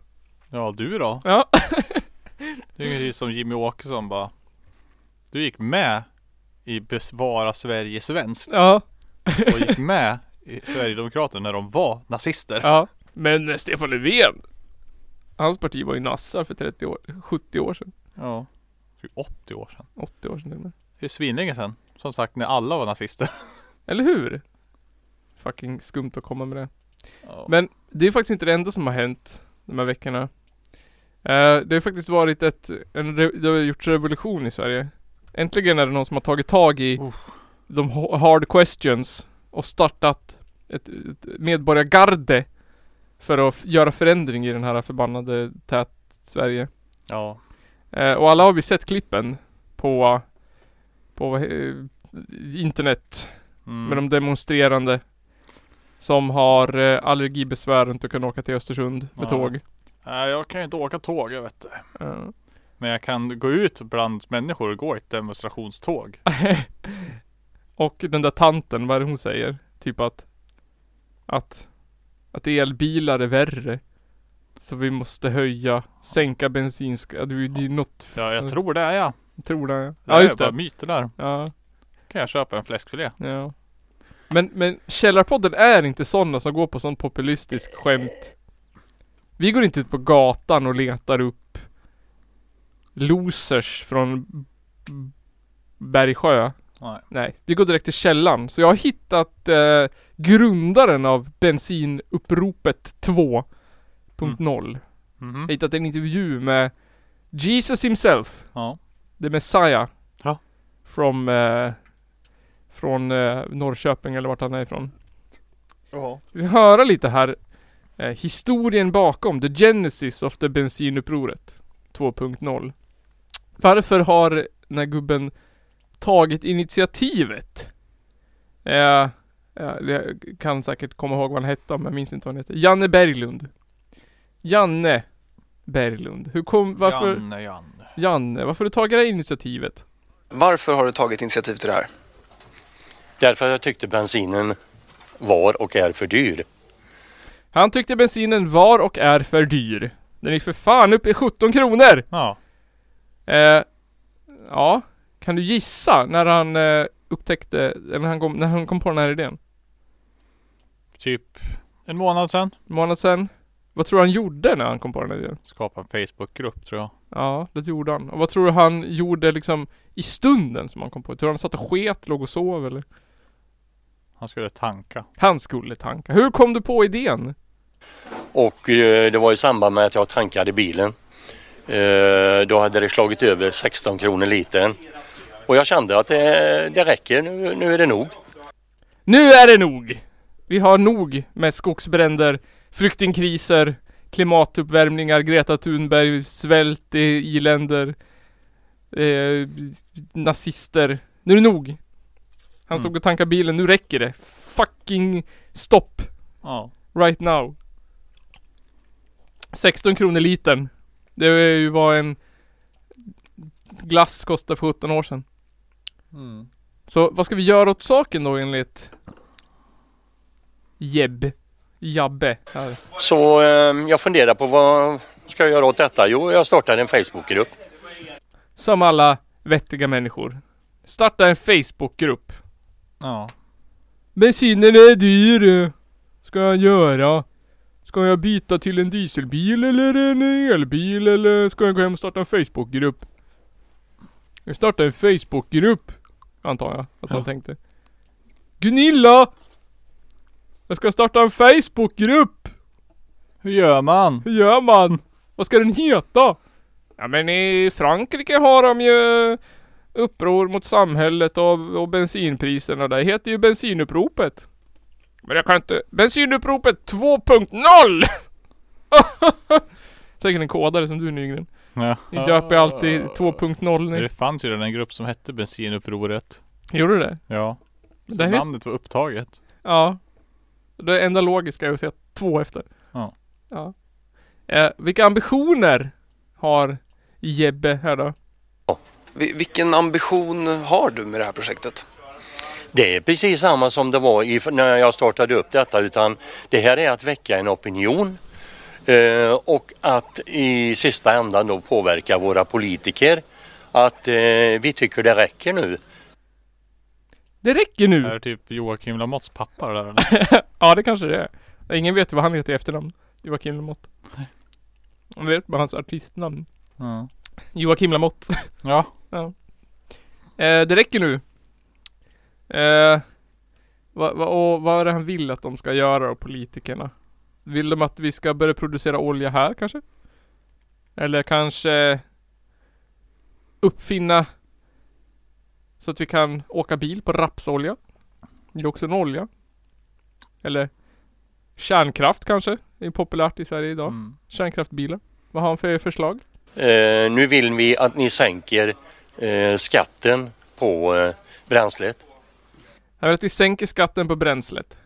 ja du då? Ja. Det är typ som Jimmy Åkesson bara Du gick med i Besvara Sverige Svenskt Ja. och gick med i Sverigedemokraterna när de var nazister. Ja. Men Stefan Löfven. Hans parti var ju nassar för 30 år, 70 år sedan. Ja. Typ 80 år sedan. 80 år sedan till och med. Det är svinlänge sedan. Som sagt när alla var nazister. Eller hur? Fucking skumt att komma med det. Ja. Men det är faktiskt inte det enda som har hänt de här veckorna. Eh, det har faktiskt varit ett, en, det har gjorts revolution i Sverige. Äntligen är det någon som har tagit tag i Uff. de ha- hard questions och startat ett, ett medborgargarde för att göra förändring i den här förbannade tät Sverige. ja. Eh, och alla har vi sett klippen på, på eh, internet Mm. med de demonstrerande som har eh, allergibesvär och inte kan åka till Östersund med Ja. tåg. Nej jag kan ju inte åka tåg jag vet du. Eh, Men jag kan gå ut bland människor och gå i ett demonstrationståg. och den där tanten, vad är det hon säger? Typ att att att elbilar är värre. Så vi måste höja, sänka bensinskatt. Det är ju något, Ja jag tror det är jag. tror det. Det Ja är just bara det. myter där. Ja, Kan jag köpa en fläskfilé. ja. Men, men Källarpodden är inte sådana som går på sån populistisk skämt. Vi går inte ut på gatan och letar upp losers från Bergsjö. Nej. Nej, vi går direkt till källan. Så jag har hittat eh, grundaren av bensinuppropet 2 2.0. Mhm. Jag har hittat en intervju med Jesus himself. Ja. The Messiah. Ja. From, eh, från eh, Norrköping eller vart han är ifrån. Ja. Vi ska höra lite här. Eh, historien bakom, the genesis of the bensinupproret 2.0. Varför har den här gubben tagit initiativet? Eh, ja, jag kan säkert komma ihåg vad han hette men jag minns inte vad han hette. Janne Berglund. Janne Berglund. Hur kom, varför? Janne, Janne. Janne, varför har du tagit det här initiativet? Varför har du tagit initiativ till det här? Därför att jag tyckte bensinen var och är för dyr. Han tyckte bensinen var och är för dyr. Den är för fan uppe i 17 kronor! Ja. Eh, ja, kan du gissa när han eh, upptäckte, eller när han, kom, när han kom på den här idén? Typ en månad sedan. En månad sedan. Vad tror du han gjorde när han kom på den här idén? Skapa en Facebookgrupp tror jag. Ja, det gjorde han. Och vad tror du han gjorde liksom i stunden som han kom på? Tror du han satt och sket, låg och sov eller? Han skulle tanka. Han skulle tanka. Hur kom du på idén? Och eh, det var i samband med att jag tankade bilen. Eh, då hade det slagit över 16 kronor litern. Och jag kände att det, det räcker, nu, nu är det nog. Nu är det nog! Vi har nog med skogsbränder, flyktingkriser, klimatuppvärmningar, Greta Thunberg, svält i i-länder, eh, nazister. Nu är det nog! Han Mm. stod och tankade bilen, nu räcker det. Fucking stopp! Ja. Right now. 16 kronor litern. Det är ju vad en glass kostade för 17 år sedan. Mm. Så vad ska vi göra åt saken då enligt Jeb? Jabbe här. Så eh, jag funderar på vad ska jag göra åt detta? Jo, jag startade en Facebookgrupp. Som alla vettiga människor. Starta en Facebookgrupp. Ja. Bensinen är dyr. Ska jag göra? Ska jag byta till en dieselbil eller en elbil eller ska jag gå hem och starta en Facebookgrupp? Jag startar en Facebookgrupp. Antar jag att han tänkte. Gunilla! Jag ska starta en Facebookgrupp! Hur gör man? Hur gör man? Vad ska den heta? Ja men i Frankrike har de ju uppror mot samhället och, och bensinpriserna. Det heter ju bensinuppropet. Men jag kan inte... Bensinuppropet 2.0! Säkert en kodare som du Nygren. Ja. Ni döper alltid 2.0 Det fanns ju redan en grupp som hette Bensinupproret. Gjorde du det? Ja. Så det namnet var upptaget. Ja. Det enda logiska är att säga två efter. Ja. Ja. Eh, vilka ambitioner har Jebbe här då? Vi- Vilken ambition har du med det här projektet? Det är precis samma som det var när jag startade upp detta utan det här är att väcka en opinion eh, och att i sista ändan då påverka våra politiker att eh, vi tycker det räcker nu. Det räcker nu! Är det typ Joakim Lamotts pappa där eller? Ja det kanske det är. Ingen vet vad han heter i efternamn. Joakim Lamotte. Man vet bara hans artistnamn. Ja. Joakim Lamotte. Ja. Eh, det räcker nu. Eh, vad, vad, och vad är det han vill att de ska göra då, politikerna? Vill de att vi ska börja producera olja här kanske? Eller kanske uppfinna så att vi kan åka bil på rapsolja? Det är också en olja. Eller kärnkraft kanske? Det är populärt i Sverige idag. Mm. Kärnkraftbilar. Vad har han för förslag? Eh, nu vill vi att ni sänker skatten på eh, bränslet. Han vill att vi sänker skatten på bränslet.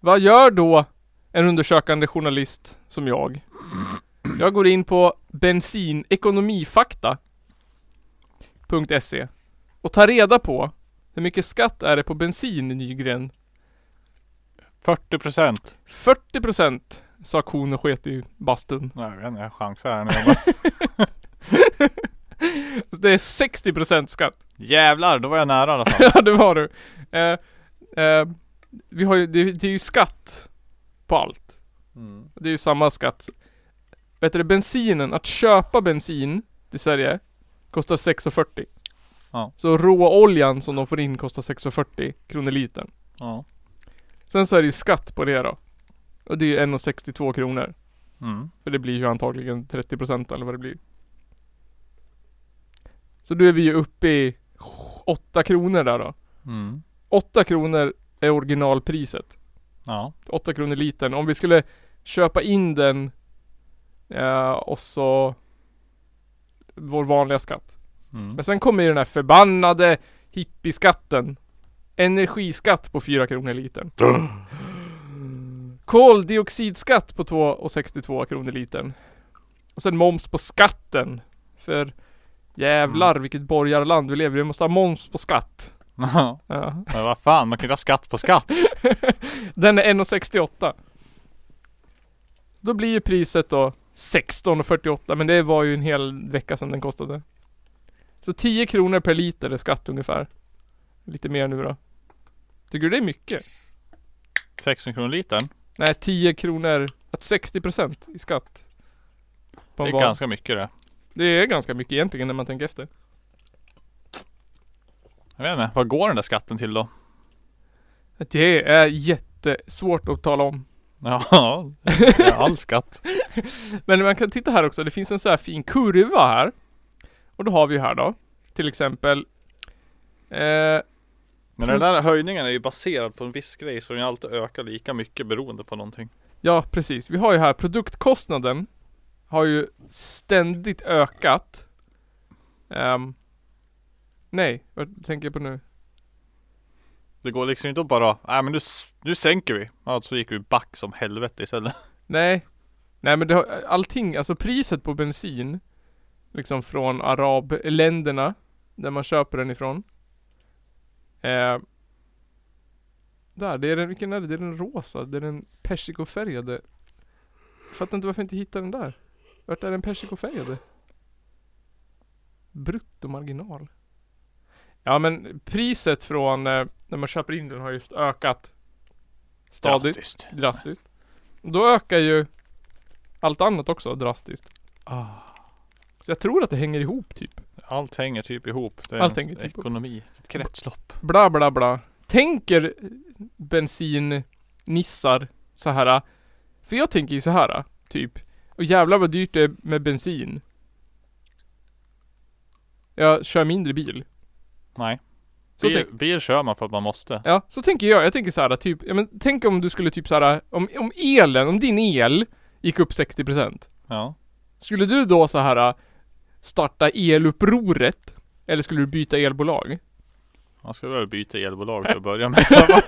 Vad gör då en undersökande journalist som jag? Jag går in på bensinekonomifakta.se och tar reda på hur mycket skatt är det på bensin Nygren? 40 procent. 40% sa kon och sket i bastun. Nej jag vet inte, jag chansar här nu. Det är 60% skatt. Jävlar, då var jag nära i alla fall. ja det var du. Eh, eh, vi har ju, det, det är ju skatt på allt. Mm. Det är ju samma skatt. Vet du bensinen, att köpa bensin i Sverige kostar 6,40. Ja. Så råoljan som de får in kostar 6,40 kronor litern. Ja. Sen så är det ju skatt på det då. Och det är ju 1,62 kronor. Mm. För det blir ju antagligen 30% eller vad det blir. Så då är vi ju uppe i 8 kronor där då. Mm. 8 kronor är originalpriset. Ja. 8 kronor litern. Om vi skulle köpa in den eh, och så vår vanliga skatt. Mm. Men sen kommer ju den här förbannade hippieskatten. Energiskatt på 4 kronor litern. Koldioxidskatt på 2,62 kronor litern. Och sen moms på skatten. För jävlar vilket borgarland vi lever i. Vi måste ha moms på skatt. Ja. Men vad fan, man kan ju ha skatt på skatt. Den är 1,68. Då blir ju priset då 16,48 men det var ju en hel vecka sedan den kostade. Så 10 kronor per liter är skatt ungefär. Lite mer nu då. Tycker du det är mycket? 16 kronor litern. Nej 10 kronor, att 60% i skatt. Det är ganska mycket det. Det är ganska mycket egentligen när man tänker efter. Jag vet inte, vad går den där skatten till då? Det är jättesvårt att tala om. Ja, det är all skatt. Men man kan titta här också, det finns en så här fin kurva här. Och då har vi här då, till exempel eh, Men den där höjningen är ju baserad på en viss grej så den alltid ökar lika mycket beroende på någonting. Ja, precis. Vi har ju här produktkostnaden har ju ständigt ökat. Ehm, nej, vad tänker jag på nu? Det går liksom inte att bara, nej men nu, nu sänker vi. Ja, så gick vi back som helvete istället. Nej. Nej men det har, allting, alltså priset på bensin liksom från arabländerna där man köper den ifrån. Eh, där, det är den, vilken är det? Det är den rosa, det är den persikofärgade. Jag fattar inte varför jag inte hittar den där. Vart är den persikofärgade? Bruttomarginal. Ja men priset från eh, när man köper in den har just ökat. Stadigt Drastiskt. drastiskt. Då ökar ju allt annat också drastiskt. Ah. Så jag tror att det hänger ihop typ. Allt hänger typ ihop. Det är Allt hänger typ ihop. ekonomi. Ett kretslopp. Bla bla bla. Tänker bensinnissar så här. För jag tänker ju så här typ. Och jävlar vad dyrt det är med bensin. Jag kör mindre bil. Nej. Så Bil, tänk- bil kör man för att man måste. Ja, så tänker jag. Jag tänker så här typ, ja men tänk om du skulle typ så här om, om elen, om din el gick upp 60%. Ja. Skulle du då så här starta elupproret? Eller skulle du byta elbolag? Man ska väl byta elbolag till att börja med.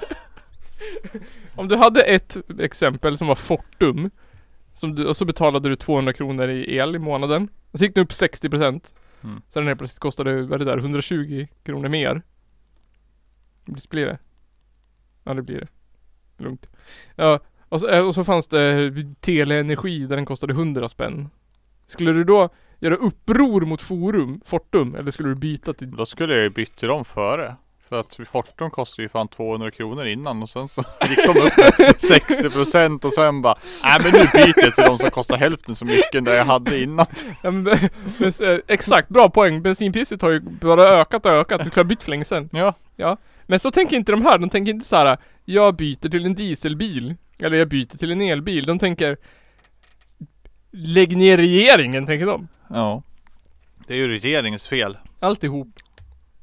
Om du hade ett exempel som var Fortum som du, och så betalade du 200 kronor i el i månaden. Och så gick den upp 60% Mm. Så den helt plötsligt kostade, vad det där, 120 kronor mer. Visst blir det? Ja det blir det. Lugnt. Ja, och så, eh, och så fanns det teleenergi där den kostade 100 spänn. Skulle du då göra uppror mot Forum, Fortum, eller skulle du byta till Då skulle jag ju till dem före. För att Fortum kostade ju fan 200 kronor innan och sen så gick de upp med 60% och sen bara Nej men nu byter jag till de som kostar hälften så mycket det jag hade innan. Ja, men, men, eh, exakt, bra poäng. Bensinpriset har ju bara ökat och ökat. Det skulle ha bytt för länge sedan. Ja. Men så tänker inte de här. De tänker inte så här. Jag byter till en dieselbil. Eller jag byter till en elbil. De tänker Lägg ner regeringen, tänker de. Ja. Det är ju regeringens fel. Alltihop.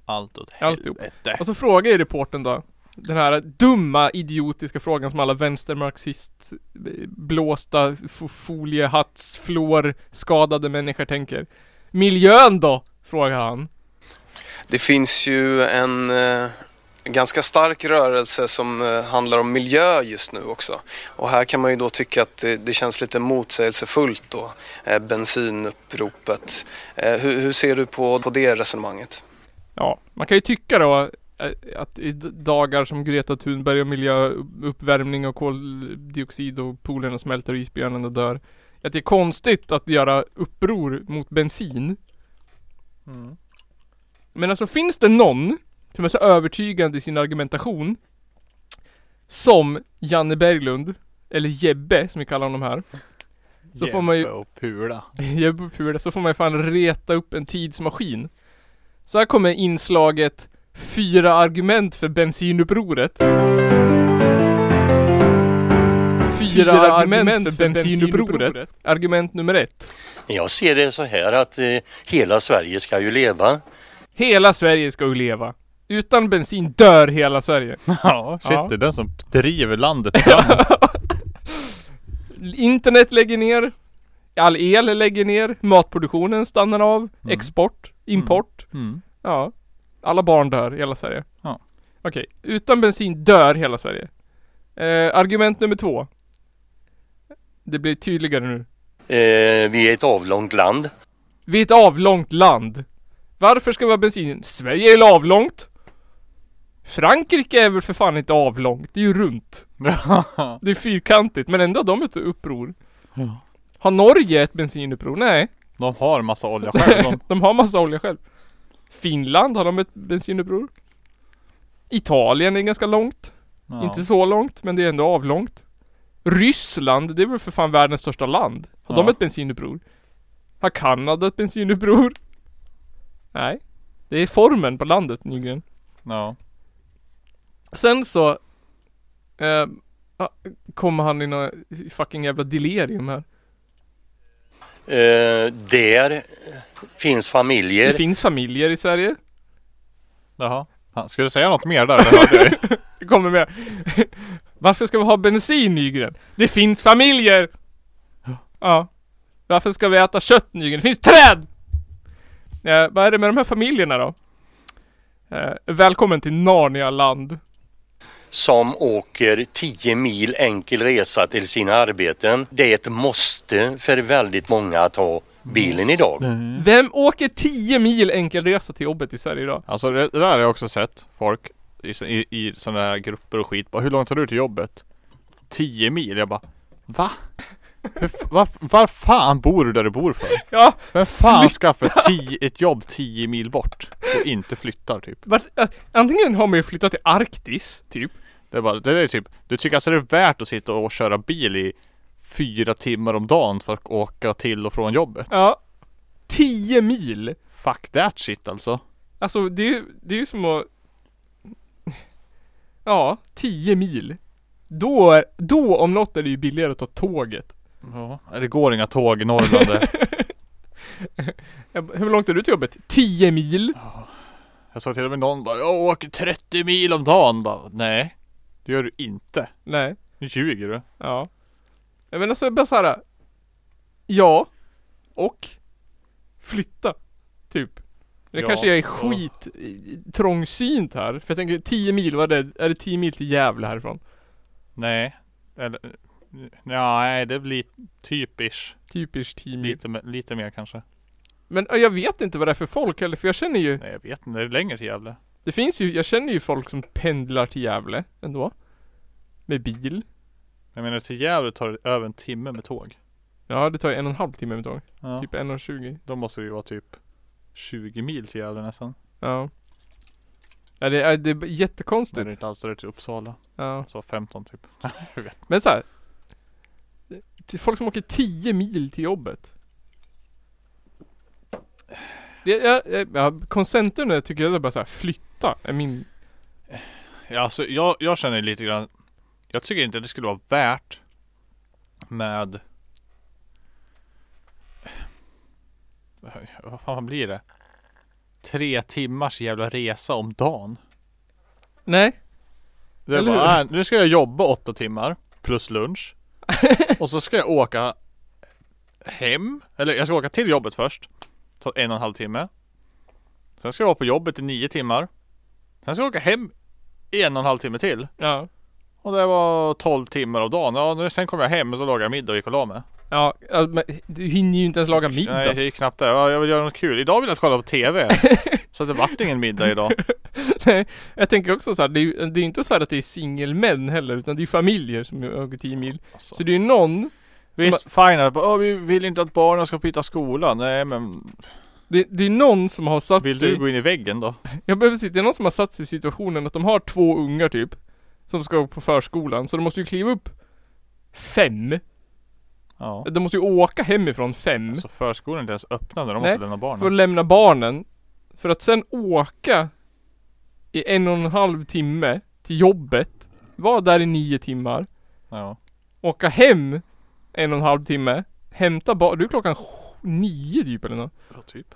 Allt åt Alltihop. helvete. Och så frågar ju reporten då. Den här dumma, idiotiska frågan som alla vänstermarxist blåsta f- foliehatts flår skadade människor tänker. Miljön då? Frågar han. Det finns ju en eh, ganska stark rörelse som eh, handlar om miljö just nu också. Och här kan man ju då tycka att det, det känns lite motsägelsefullt då, eh, bensinuppropet. Eh, hur, hur ser du på, på det resonemanget? Ja, man kan ju tycka då eh, att i dagar som Greta Thunberg och miljöuppvärmning och koldioxid och polerna smälter och isbjörnarna dör. Att det är konstigt att göra uppror mot bensin. Mm. Men alltså finns det någon som är så övertygande i sin argumentation som Janne Berglund, eller Jebbe som vi kallar honom här. Så får man ju- och Pula. Jebbe Pula, så får man ju fan reta upp en tidsmaskin. Så här kommer inslaget Fyra argument för bensinupproret. fyra argument för bensinupproret. Argument nummer ett. Jag ser det så här att eh, hela Sverige ska ju leva. Hela Sverige ska ju leva. Utan bensin dör hela Sverige. Ja, shit Ja. det är den som driver landet framåt. Internet lägger ner. All el lägger ner. Matproduktionen stannar av. Export. Import. Mm. Ja. Alla barn dör i hela Sverige. Ja. Okej. Utan bensin dör hela Sverige. Eh, argument nummer två. Det blir tydligare nu. Eh, vi är ett avlångt land. Vi är ett avlångt land. Varför ska vi ha bensin? Sverige är avlångt? Frankrike är väl för fan inte avlångt? Det är ju runt. Det är fyrkantigt men ändå har de ett uppror. Ja. Har Norge ett bensinuppror? Nej. De har massa olja själv. De, de har massa olja själv. Finland har de ett bensinuppror. Italien är ganska långt. ja. Inte så långt men det är ändå avlångt. Ryssland, det är väl för fan världens största land. Har de Ja. ett bensinuppror? Har Kanada ett bensinuppror? Nej. Det är formen på landet Nygren. ja. Sen så eh, ah, kommer han i något fucking jävla delirium här. Eh, där finns Det familjer. finns familjer i Sverige. Jaha. Ja, Ska du säga något mer där? Det hörde jag ju. Det kommer med. Varför ska vi ha bensin Nygren? Det finns familjer! Ja. Varför ska vi äta kött Nygren? Det finns träd! Eh, vad är det med de här familjerna då? Eh, välkommen till Narnia-land. Som åker 10 mil enkel resa till sina arbeten. Det är ett måste för väldigt många att ha bilen idag. Vem åker 10 mil enkelresa till jobbet i Sverige idag? Alltså det, det där har jag också sett folk i, i, i sådana här grupper och skit. Bara, hur långt har du till jobbet? 10 mil. Jag bara Va? Var, var fan bor du där du bor för? Ja, Vem fan skaffar ett jobb 10 mil bort och inte flyttar typ? antingen har man ju flyttat till Arktis, typ. Det är bara, det är typ Du tycker alltså det är värt att sitta och köra bil i fyra timmar om dagen för att åka till och från jobbet? Ja. 10 mil! Fuck that shit alltså. Alltså det är ju, det är ju som att Ja, 10 mil. Då, är, då om något är det ju billigare att ta tåget. Ja, det går inga tåg i Norrland. Hur långt är du till jobbet? 10 mil? Jag sa till och med någon bara Jag åker 30 mil om dagen. Bara, Nej. Det gör du inte. Nej. Nu ljuger du. Ja. Jag menar så bara såhär. Ja. Och. Flytta. Typ. Det Ja, kanske jag är skit trångsynt här. För jag tänker 10 mil, vad är det? Är det 10 mil till Gävle härifrån? Nej. Eller Ja, nej det blir typiskt. Typiskt 10 mil. Lite, lite mer kanske. Men ja, jag vet inte vad det är för folk heller, för jag känner ju Nej jag vet inte. Det är längre till Gävle. Det finns ju, jag känner ju folk som pendlar till Gävle ändå. Med bil. Jag menar till Gävle tar det över en timme med tåg. Ja, det tar ju en och en halv timme med tåg. Ja. Typ en och tjugo. Då måste det ju vara typ 20 mil till Gävle nästan. Ja. Ja, det är, det är Men det är jättekonstigt. inte alls där till Uppsala. Ja. Så 15 typ. jag vet. Men så här. Till folk som åker 10 mil till jobbet. Det, ja, ja, ja, koncentrerna tycker jag är bara så här, flytta är min... Ja, alltså jag, jag känner lite grann Jag tycker inte det skulle vara värt Med Vad fan blir det? Tre timmars jävla resa om dagen Nej. Det är Eller bara, hur? äh, nu ska jag jobba åtta timmar Plus lunch Och så ska jag åka Hem Eller jag ska åka till jobbet först Ta en och en halv timme Sen ska jag vara på jobbet i nio timmar Sen ska jag åka hem en och en halv timme till Ja. och det var 12 timmar av dagen. Ja, nu, sen kom jag hem och så lagade jag middag och gick och la mig. Ja, men du hinner ju inte ens laga middag. Nej, det är knappt det. Ja, jag vill göra något kul. Idag vill jag kolla på TV. så det vart ingen middag idag. Nej, jag tänker också så här, det är ju det är inte så här att det är singelmän heller, utan det är familjer som åker 10 mil. Alltså. Så det är ju någon som, Visst, fine. bara, "Åh, vi vill inte att barnen ska byta skola. Nej, men det, det är någon som har satt vill sig, du gå in i väggen då? jag behöver säga, det är någon som har satt sig i situationen att de har två ungar typ, som ska gå på förskolan, så de måste ju kliva upp fem. Ja. De måste ju åka hemifrån fem, Alltså förskolan är inte ens öppnad när de Nej, måste lämna barnen. för att lämna barnen, för att sen åka i en och en halv timme till jobbet, vara där i nio timmar, Ja. åka hem en och en halv timme, hämta barn, du är klockan sj- nio typ eller nåt. Ja, typ.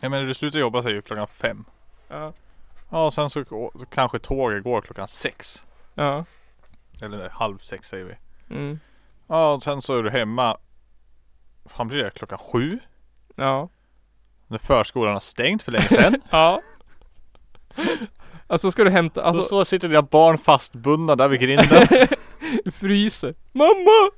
Jag menar du slutar jobba säger ju klockan fem. Ja. Ja, och sen så, så kanske tåget går klockan sex. Ja. Eller nej, halv sex säger vi. Mm. Ja, och sen så är du hemma. Fan blir det klockan sju? Ja. När förskolan har stängt för länge sedan. Ja. Alltså ska du hämta, Alltså, alltså så sitter dina barn fastbundna där vid grinden. fryser. Mamma!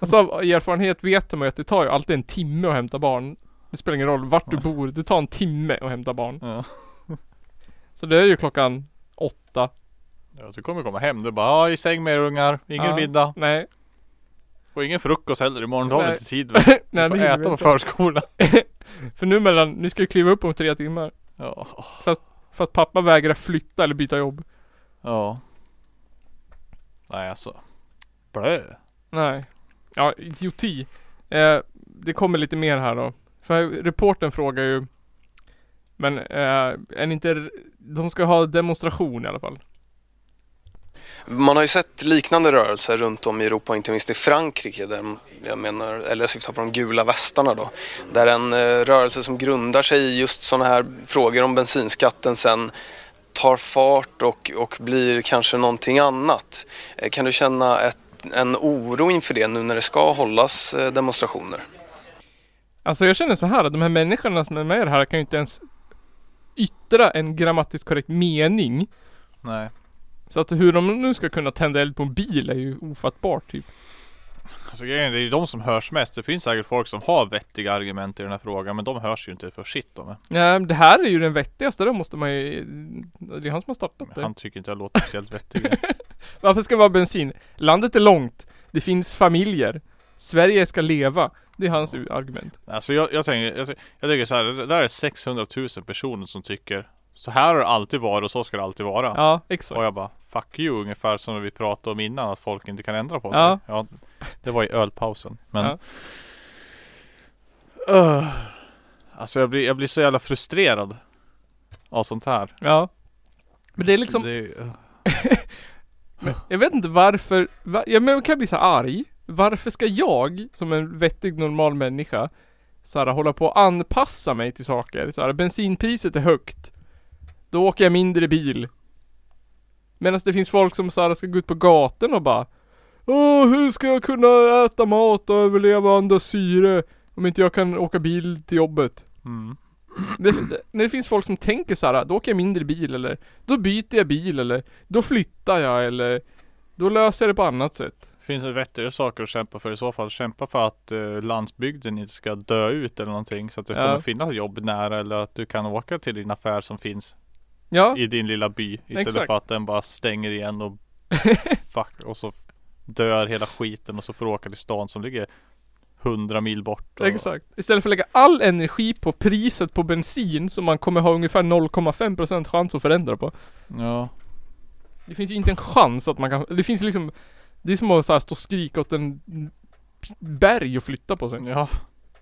Alltså av erfarenhet vet man ju att det tar ju alltid en timme att hämta barn. Det spelar ingen roll vart du bor, det tar en timme att hämta barn. ja. Så det är ju klockan åtta. ja, du kommer komma hem. Du bara, ja, i säng med er ungar. Ingen Ja. middag. Nej. Och ingen frukost heller imorgon. Har väl inte tid väl? Nej, får äta vi på förskolan. För nu mellan, ni ska ju kliva upp om tre timmar. Ja. För att pappa vägrar flytta eller byta jobb. Ja. Nej alltså. Blö. Nej. Ja, idioti. Eh, det kommer lite mer här då. För reporten frågar ju Men eh, är ni inte De ska ha demonstration i alla fall. Man har ju sett liknande rörelser runt om i Europa, inte minst i Frankrike, där jag menar, eller jag syftar på de gula västarna då, där en eh, rörelse som grundar sig i just sådana här frågor om bensinskatten sen tar fart och, och blir kanske någonting annat. Eh, Kan du känna ett, en oro inför det nu när det ska hållas eh, demonstrationer? Alltså jag känner så här att de här människorna som är med i det här kan ju inte ens yttra en grammatiskt korrekt mening. Nej. Så att hur de nu ska kunna tända eld på en bil är ju ofattbart typ. Alltså grejen är, det är ju de som hörs mest. Det finns säkert folk som har vettiga argument i den här frågan. Men de hörs ju inte för shit de är. Ja, det här är ju den vettigaste, då måste man ju... Det är han som har startat Men det. han tycker inte jag låter speciellt vettig. Varför ska det vara bensin? Landet är långt. Det finns familjer. Sverige ska leva. Det är hans argument. Alltså jag, jag tänker, jag, jag tänker så här, det där är 600 000 personer som tycker Så här har det alltid varit och så ska det alltid vara. Ja, exakt. Och jag bara Fuck you ungefär som vi pratade om innan att folk inte kan ändra på sig. Ja. Ja, det var i ölpausen. Men Ja. Öh. Alltså jag blir, jag blir så jävla frustrerad Av sånt här. Ja. Men det är liksom, det, är- jag vet inte varför, va, ja, men jag kan bli så arg. Varför ska jag, som en vettig normal människa, så här, hålla på att anpassa mig till saker? Så här, bensinpriset är högt. Då åker jag mindre bil. Medan det finns folk som så här, ska gå ut på gatan och bara Åh, hur ska jag kunna äta mat och överleva och andas syre om inte jag kan åka bil till jobbet? mm. Det, det, när det finns folk som tänker så här, då åker jag mindre bil eller Då byter jag bil eller Då flyttar jag eller Då löser jag det på annat sätt Finns det vettigare saker att kämpa för i så fall? Kämpa för att eh, landsbygden inte ska dö ut eller någonting Så att det Ja. kommer finnas jobb nära eller att du kan åka till din affär som finns Ja, i din lilla by Istället Exakt. för att den bara stänger igen och fuck och så dör hela skiten och så får du åka till stan som ligger 100 mil bort och, exakt. Istället för att lägga all energi på priset på bensin som man kommer ha ungefär 0,5% chans att förändra på. Ja. Det finns ju inte en chans att man kan, det finns liksom Det är som att så här, stå och skrika åt en berg och flytta på sig. Ja.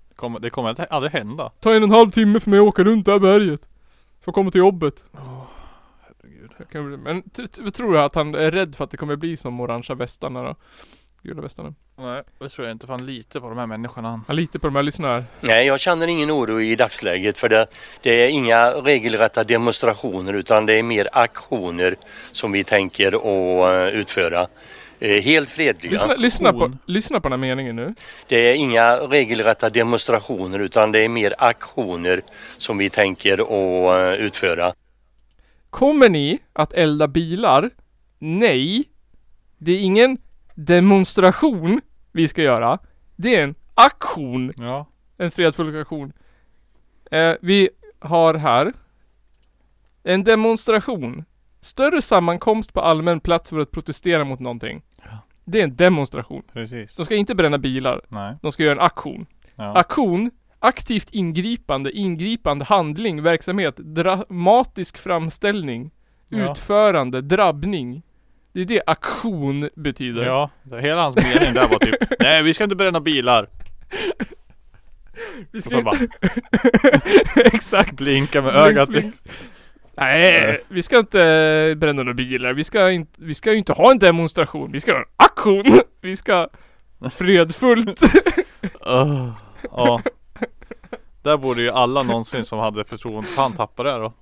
Det kommer, det kommer inte- aldrig hända. Ta en och en halv timme för mig att åka runt det här berget. För att komma till jobbet. Herregud. Kan bli- Men tror du att han är rädd för att det kommer bli som orangea västarna då? Gula västarna. Nej det tror jag inte fan lite på de här människorna Han litar på de här lyssnarna. Nej, jag känner ingen oro i dagsläget för det, det är inga regelrätta demonstrationer utan det är mer aktioner som vi tänker att eh, utföra. Eh, Helt fredliga. Lyssna, lyssna, på, lyssna på den här meningen nu. Det är inga regelrätta demonstrationer utan det är mer aktioner som vi tänker att eh, utföra. Kommer ni att elda bilar? Nej. Det är ingen demonstration vi ska göra. Det är en aktion. Ja En fredfull aktion. Eh, vi har här en demonstration. Större sammankomst på allmän plats för att protestera mot någonting. Ja. Det är en demonstration. precis De ska inte bränna bilar. Nej De ska göra en aktion. ja. Aktion, aktivt ingripande, ingripande handling, verksamhet, dramatisk framställning, Ja. utförande, drabbning. Det är det aktion betyder. Ja, hela hans mening där var typ Nej vi ska inte bränna bilar Vi ska bara Exakt. blinka med Blink, ögat blink. Nej, vi ska inte bränna några bilar. Vi ska, inte, vi ska ju inte ha en demonstration. Vi ska ha en aktion. Vi ska fredfullt. Ugh. Ja. Där borde ju alla någonsin som hade förtroende fan tappa det då.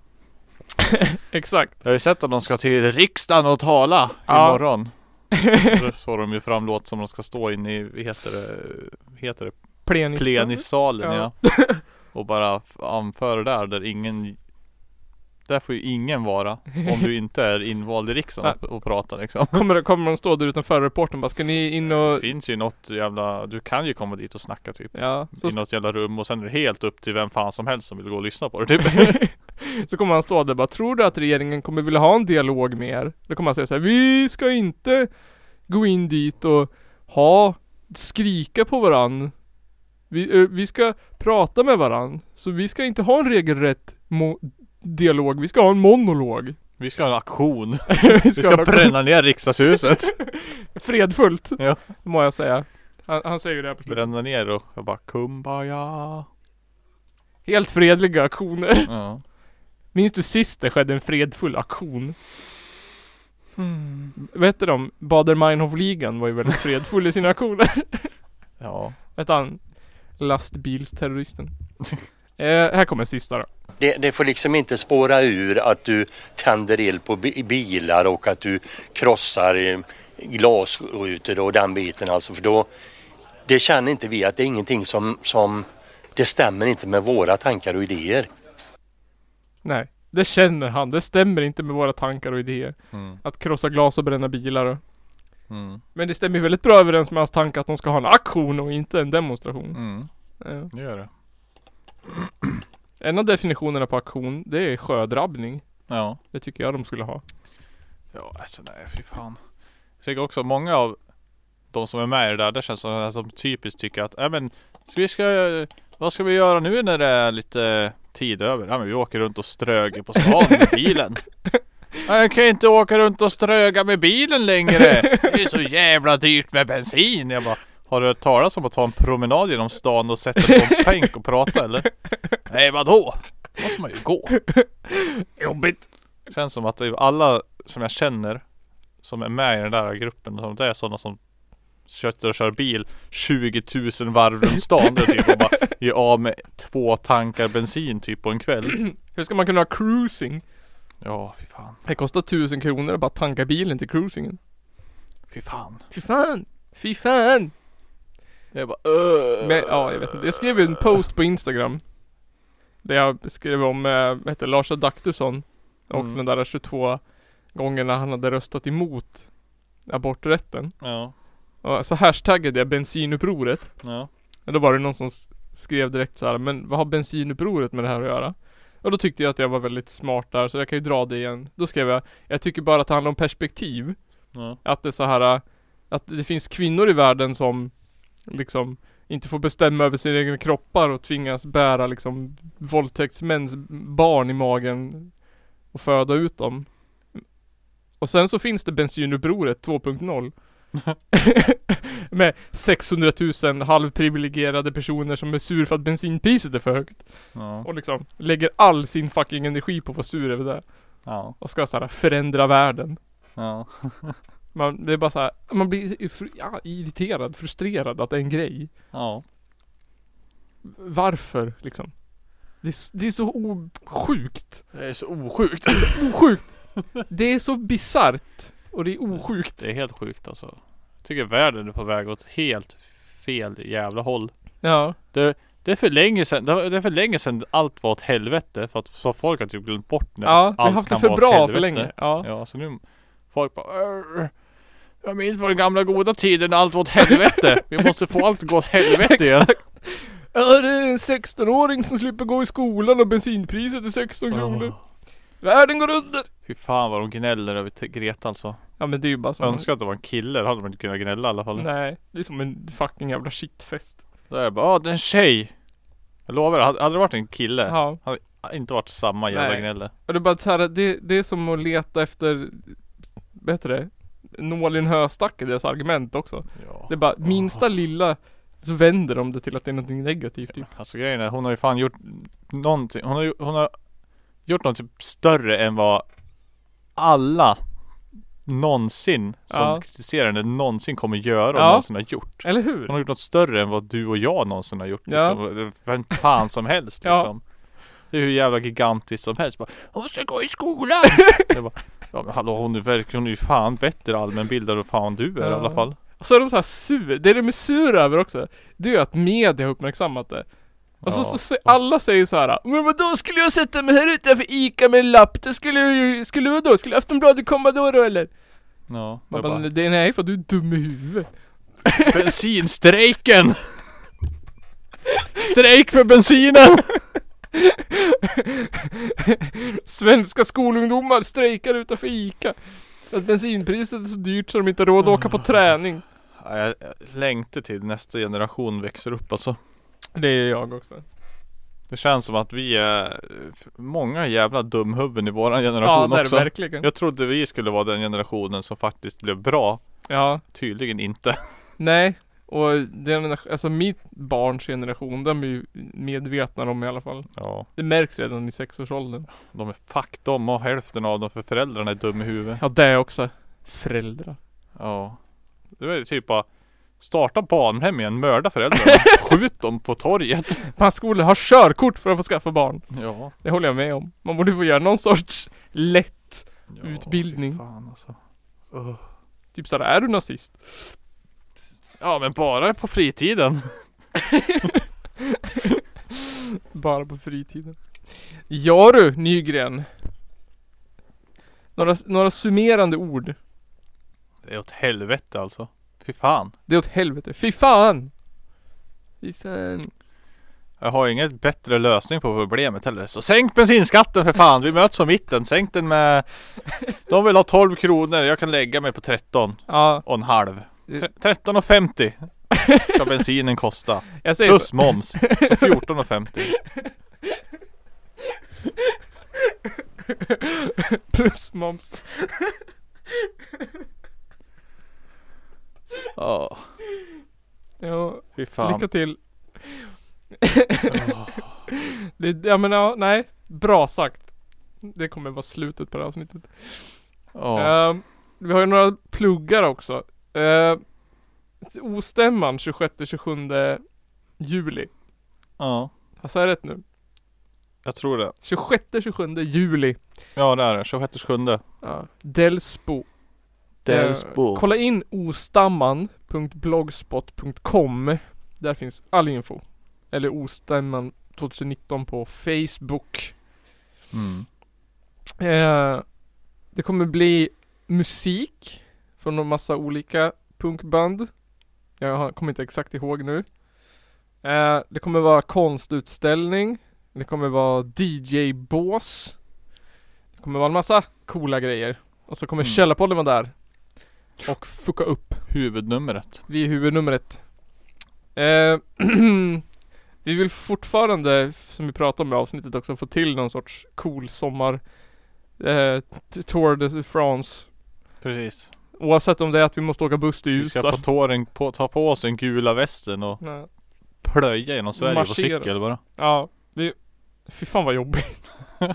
Exakt. Jag har ju sett att de ska till riksdagen och tala Ja. imorgon. Står de ju fram låt som de ska stå inne i, heter det, heter det? Plenis. Plenissalen Ja. ja. Och bara anföra där, där ingen Där får ju ingen vara om du inte är invald i riksdagen och, och prata liksom. Kommer, kommer de stå där utanför reporten bara, ska ni in och... Det finns ju något jävla, du kan ju komma dit och snacka typ. Ja, så, I något jävla rum och sen är det helt upp till vem fan som helst som vill gå och lyssna på det typ. så kommer han stå där bara, tror du att regeringen kommer vilja ha en dialog med er? Då kommer han säga så här, vi ska inte gå in dit och ha, skrika på varann. Vi, vi ska prata med varann. Så vi ska inte ha en regelrätt dialog, vi ska ha en monolog. Vi ska ha en aktion. vi Vi ska bränna ner riksdagshuset. Fredfullt, Ja. må jag säga. Han, han säger ju det här på slutet. Bränna ner och jag bara kumbaya. Helt fredliga aktioner. Ja. Minns du sist det skedde en fredfull aktion? Vet du de? Bader-Meinhof-ligan var ju väldigt fredfull i sina aktioner. Ja. Vet han? Lastbilsterroristen. eh, här kommer sista då. Det, det får liksom inte spåra ur att du tänder eld på bi- bilar och att du krossar eh, glasrutor och den biten alltså för då det känner inte vi att det är ingenting som, som det stämmer inte med våra tankar och idéer. Nej, det känner han. Det stämmer inte med våra tankar och idéer. Mm. Att krossa glas och bränna bilar och. Mm. Men det stämmer väldigt bra överens med hans tankar att de ska ha en aktion och inte en demonstration. Mm. Ja. Det gör det. En av definitionerna på aktion, det är sjödrabbning. Ja. Det tycker jag de skulle ha. Ja alltså nej fy fan. Jag tycker också många av de som är med i det där, det känns som att de typiskt tycker att, ja men ska vi ska, vad ska vi göra nu när det är lite tid över? Ja men vi åker runt och ströger på stan med bilen. "Ja, Jag kan inte åka runt och ströga med bilen längre. Det är så jävla dyrt med bensin. Jag bara, har du hört talas om att ta en promenad genom stan och sätta på en bänk och prata eller? Nej vadå? Då måste man ju gå. Jobbigt. Känns som att det är alla som jag känner som är med i den där gruppen, som det är sådana som köttar och kör bil 20 000 varv runt stan. Det är typ och bara ger av med två tankar bensin typ på en kväll. Hur ska man kunna ha cruising? Ja, fy fan. Det kostar tusen kronor att bara tanka bilen till cruisingen. Fy fan. Fy fan! Fy fan! Jag bara öh. Men, ja, jag vet inte. Jag skrev ju en post på Instagram. Där jag skrev om, eh, vad heter det, Lars Adaktusson. Och Mm. den där 22 gångerna han hade röstat emot aborträtten. Ja, Och så hashtaggade jag bensinupproret. ja. Och då var det någon som skrev direkt så här, men vad har bensinupproret med det här att göra? Och då tyckte jag att jag var väldigt smart där, så jag kan ju dra det igen. Då skrev jag, jag tycker bara att det handlar om perspektiv. ja. Att det är så här Att det finns kvinnor i världen som Liksom Inte får bestämma över sina egna kroppar och tvingas bära liksom Våldtäktsmäns barn i magen Och föda ut dem Och sen så finns det bensinupproret 2.0 Med 600 000 halvprivilegierade personer som är sur för att bensinpriset är för högt ja. Och liksom lägger all sin fucking energi på att vara sur över det ja. Och ska så här förändra världen ja. man, det är bara så här, man blir fr- ja, irriterad, frustrerad att det är en grej. ja. Varför liksom? Det är, s- det är så osjukt. Det är så osjukt. Osjukt! Det är så bisarrt. Och det är osjukt. Det är helt sjukt alltså. Jag tycker världen är på väg åt helt fel jävla håll. Ja. Det är för länge sedan, det var- det är för länge sedan allt var åt helvete för att så folk har typ glömt bort när Ja, vi har allt haft det kan för vara åt bra för helvete. länge. Ja. Ja, så nu folk bara "Arr, Jag minns på den gamla goda tiden när allt var åt helvete. Vi måste få allt att gå åt helvete igen. Exakt. Ja, det är en 16-åring som slipper gå i skolan och bensinpriset är 16 kronor. Åh, Världen går under! Fy fan vad de gnäller över Greta alltså. Ja men det är ju bara som... Jag önskar att det var en kille, då hade man inte kunnat gnälla i alla fall. Nej, det är som en fucking jävla shitfest. Då är det bara, åh det är en tjej. Jag lovar, hade hade det varit en kille, Ja. hade det inte varit samma jävla gnälle. Och det är bara så här, det, det är som att leta efter, vad heter det? Nål i en höstack i deras argument också. Ja. Det är bara minsta lilla så vänder de det till att det är någonting negativt typ. Alltså grejen är, hon har ju fan gjort någonting. Hon har hon har gjort något typ större än vad alla någonsin som Ja. kritiserar henne någonsin kommer göra och Ja. någonsin har gjort. Eller Hon hur? har gjort något större än vad du och jag någonsin har gjort. Ja. Liksom. Vem fan som helst Ja. liksom. Det är hur jävla gigantiskt som helst. Bara, hon ska gå i skolan! bara, ja men hallå hon är verkligen, ju fan bättre allmänbildad än fan du är i Ja. alla fall. Och så är de så här sur, det de är sura över också Det är ju att media har uppmärksammat det Och så, Ja. så, så alla säger så här. Men vadå skulle jag sätta mig här utanför ICA med en lapp? Då skulle ju, skulle vadå? Skulle Aftonbladet komma då då eller? Ja, Man bara, bara, det är nej för du är dum i huvudet bensinstrejken! Strejk för bensinen! Svenska skolungdomar strejkar utanför ICA Att bensinpriset är så dyrt så de inte har råd att åka på träning Ja, jag, längtar till nästa generation växer upp alltså. Det är jag också Det känns som att vi är många jävla dumhuvuden i våran Ja generation det också. verkligen Jag trodde vi skulle vara den generationen som faktiskt blev bra. Ja, Tydligen inte. nej och den, alltså mitt barns generation, de är ju medvetna om i alla fall Ja, Det märks redan i sexårsåldern de är fuck de och hälften av dem för föräldrarna är dum i huvudet. Ja det är också Föräldrar Ja. Det är typ bara Starta barnhem igen, mörda föräldrarna. Skjut dem på torget. Man skulle ha körkort för att få skaffa barn Ja. Det håller jag med om Man borde få göra någon sorts lätt ja Utbildning. Fan alltså. Ugh. Typ såhär, är du nazist? Ja men bara på fritiden. Bara på fritiden Ja du Nygren några, några summerande ord Det är åt helvete alltså. Fy fan. Det är åt helvete, fy fan! Fy fan Jag har ingen bättre lösning på problemet heller. Så sänk bensinskatten för fan. Vi möts på mitten. Sänk den med... De vill ha 12 kronor. Jag kan lägga mig på 13 Ja, och en halv. Tre- 13,50 ska bensinen kosta. jag säger Plus så moms. Så 14,50. Plus moms Ja, Ja, fy fan. lycka till det, Ja men ja, nej Bra sagt Det kommer vara slutet på det här avsnittet Ja. Ehm, Vi har ju några pluggar också uh, Ostämman 26-27 juli ja, Har jag rätt nu? jag tror det. 26-27 juli Ja det är det. 26 sjunde. ja. Delsbo Delsbo. Eh, kolla in ostämman.blogspot.com Där finns all info Eller ostämman 2019 på Facebook Mm. eh, Det kommer bli musik Från en massa olika punkband Jag kommer inte exakt ihåg nu eh, Det kommer vara konstutställning Det kommer vara DJ-bås Det kommer vara en massa coola grejer Och så kommer Mm. Källarpodden vara där Och fucka upp Huvudnumret. Vi är huvudnumret. Eh, vi vill fortfarande, som vi pratade om i avsnittet också, få till någon sorts cool sommar eh, Tour de France. Precis. Oavsett om det är att vi måste åka buss till Vi ska på tåren på, ta på oss den gula västen och Ja. plöja genom Sverige på Marschera. cykel bara. Ja, vi... Fy fan vad jobbigt.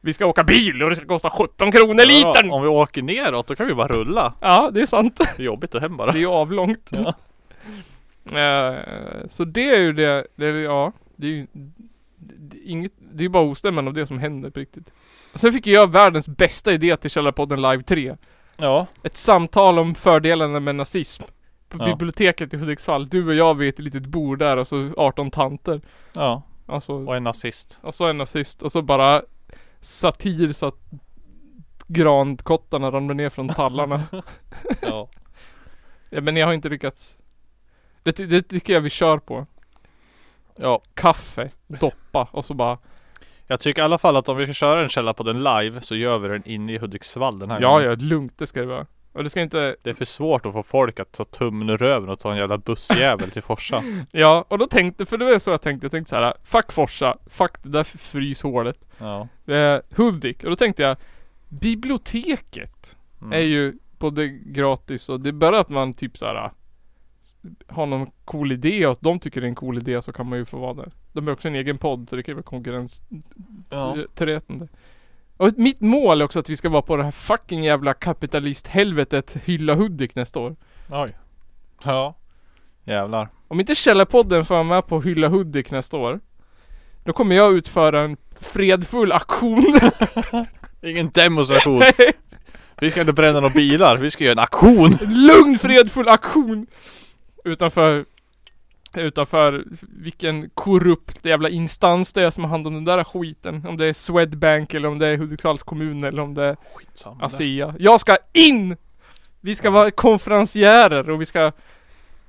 vi ska åka bil och det ska kosta 17 kronor Ja, litern! om vi åker neråt då kan vi bara rulla. Ja, det är sant. Det är jobbigt att hem bara. Det är ju avlångt. Ja. Eh, så det är ju det, det är, ja, det är ju det, är inget, det är bara ostämman av det som händer på riktigt. Sen fick jag världens bästa idé till Källarpodden Live 3. Ja. Ett samtal om fördelarna med nazism. På Ja. biblioteket i Hudiksvall. Du och jag vid ett litet bord där och så 18 tanter. Ja. Alltså, Och en nazist. och så en nazist. Och så bara satir så att grankottarna ramlar ner från tallarna. Ja. ja, men jag har inte lyckats. Det, det tycker jag vi kör på. Ja. Kaffe, doppa och så bara Jag tycker i alla fall att om vi ska köra en källa på den live så gör vi den inne i Hudiksvall den här Ja, gången. ja, lugnt det ska det vara. Och det ska inte, Det är för svårt att få folk att ta tummen ur röven och ta en jävla bussjävel till Forsa. ja, och då tänkte, för det var så jag tänkte, jag tänkte så här, fuck Forsa, fuck det där fryshålet. Ja. Eh, Hudik, och då tänkte jag, biblioteket Mm. är ju både gratis och det är bara att man typ så här har någon cool idé och att de tycker det är en cool idé så kan man ju få vara där. De har också en egen podd så det kan vara konkurrens Ja. Trätande. Och mitt mål är också att vi ska vara på det här fucking jävla kapitalisthelvetet Hylla Hudik nästa år. Oj. Ja. Jävlar. Om inte Källarpodden får vara med på Hylla Hudik nästa år. Då kommer jag utföra en fredfull aktion. Ingen demonstration. Vi ska inte bränna några bilar. Vi ska göra en aktion. Lugn fredfull aktion! Utanför Utanför vilken korrupt jävla instans det är som har hand om den där skiten. Om det är Swedbank eller om det är Hudiksvalls kommun eller om det är Skitsamma. ASEA. Jag ska in! Vi ska vara konferenciärer och vi ska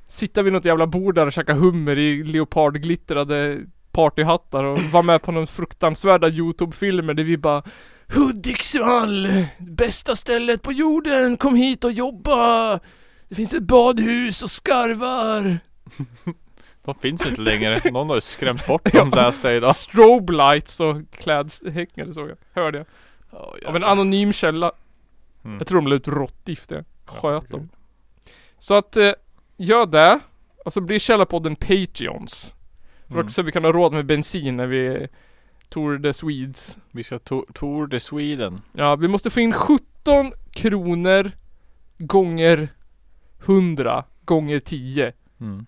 sitta vid något jävla bord där och käka hummer i leopardglittrade partyhattar och vara med på någon fruktansvärda Youtube-filmer där vi bara Hudiksvall! Bästa stället på jorden! Kom hit och jobba! Det finns ett badhus och skarvar! De finns inte längre. Någon har ju skrämt bort dem läste jag idag. Strobe lights och klädhängare såg jag. Hörde jag. Oh, Av en anonym källa. Mm. Jag tror de la ut råttgift det. Sköt Ja, dem. Så att, eh, gör det. Och så blir Källarpodden Patreons. För Mm. så vi kan ha råd med bensin när vi Tour de Swedes. Vi ska to- Tour de Sweden. Ja, vi måste få in 17 kronor gånger 100 gånger 10. Mm.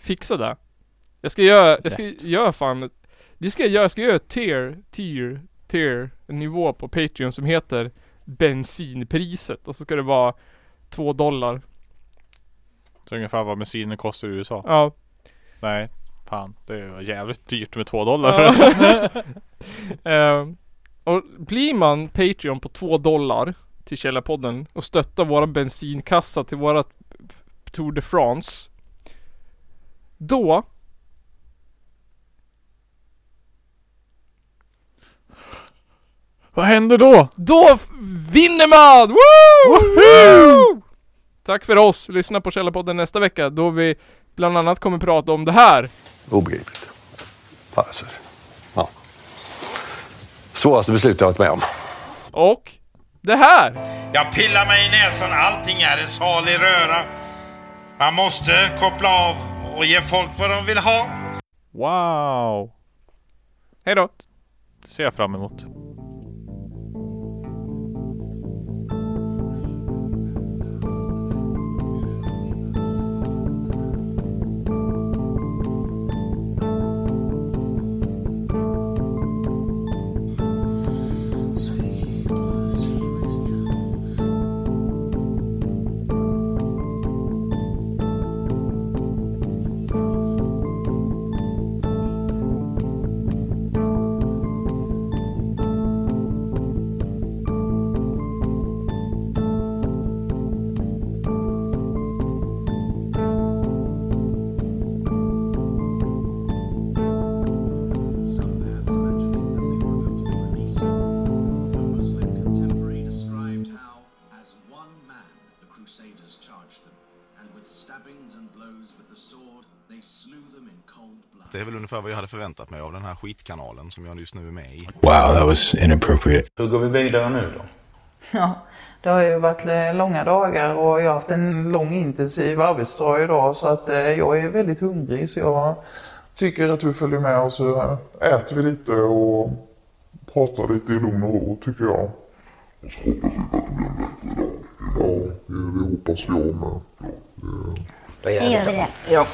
Fixa det. Jag ska göra, jag ska göra fan Det ska jag göra, jag ska göra ett tier, tier, tier, en nivå på Patreon som heter Bensinpriset och så ska det vara 2 dollar. Så ungefär vad bensinen kostar i USA. Ja. Nej. Fan. Det är jävligt dyrt med två dollar Ja. förresten. Ehm, och blir man Patreon på 2 dollar till Källarpodden och stöttar våra bensinkassa till vårat Tour de France. Då Vad händer då? Då vinner man! Woo! Woo! Tack för oss. Lyssna på Källarpodden nästa vecka då vi bland annat kommer prata om det här. Obegripligt. Alltså, ja. Svåraste beslut jag varit med om. Och det här. Jag pillar mig i näsan, allting är en salig röra. Man måste koppla av och ge folk vad de vill ha. Wow. Hej då. Det ser jag fram emot. Ungefär vad jag hade förväntat mig av den här skitkanalen som jag just nu är med i. Wow, that was inappropriate. Hur går vi vidare nu då? Ja, det har ju varit eh, långa dagar och jag har haft en lång intensiv arbetsdag idag så att eh, jag är väldigt hungrig så jag tycker att du följer med och så äter vi lite och pratar lite i lugn och ro tycker jag. Ja, det hoppas jag med. Då gör vi det. Ja.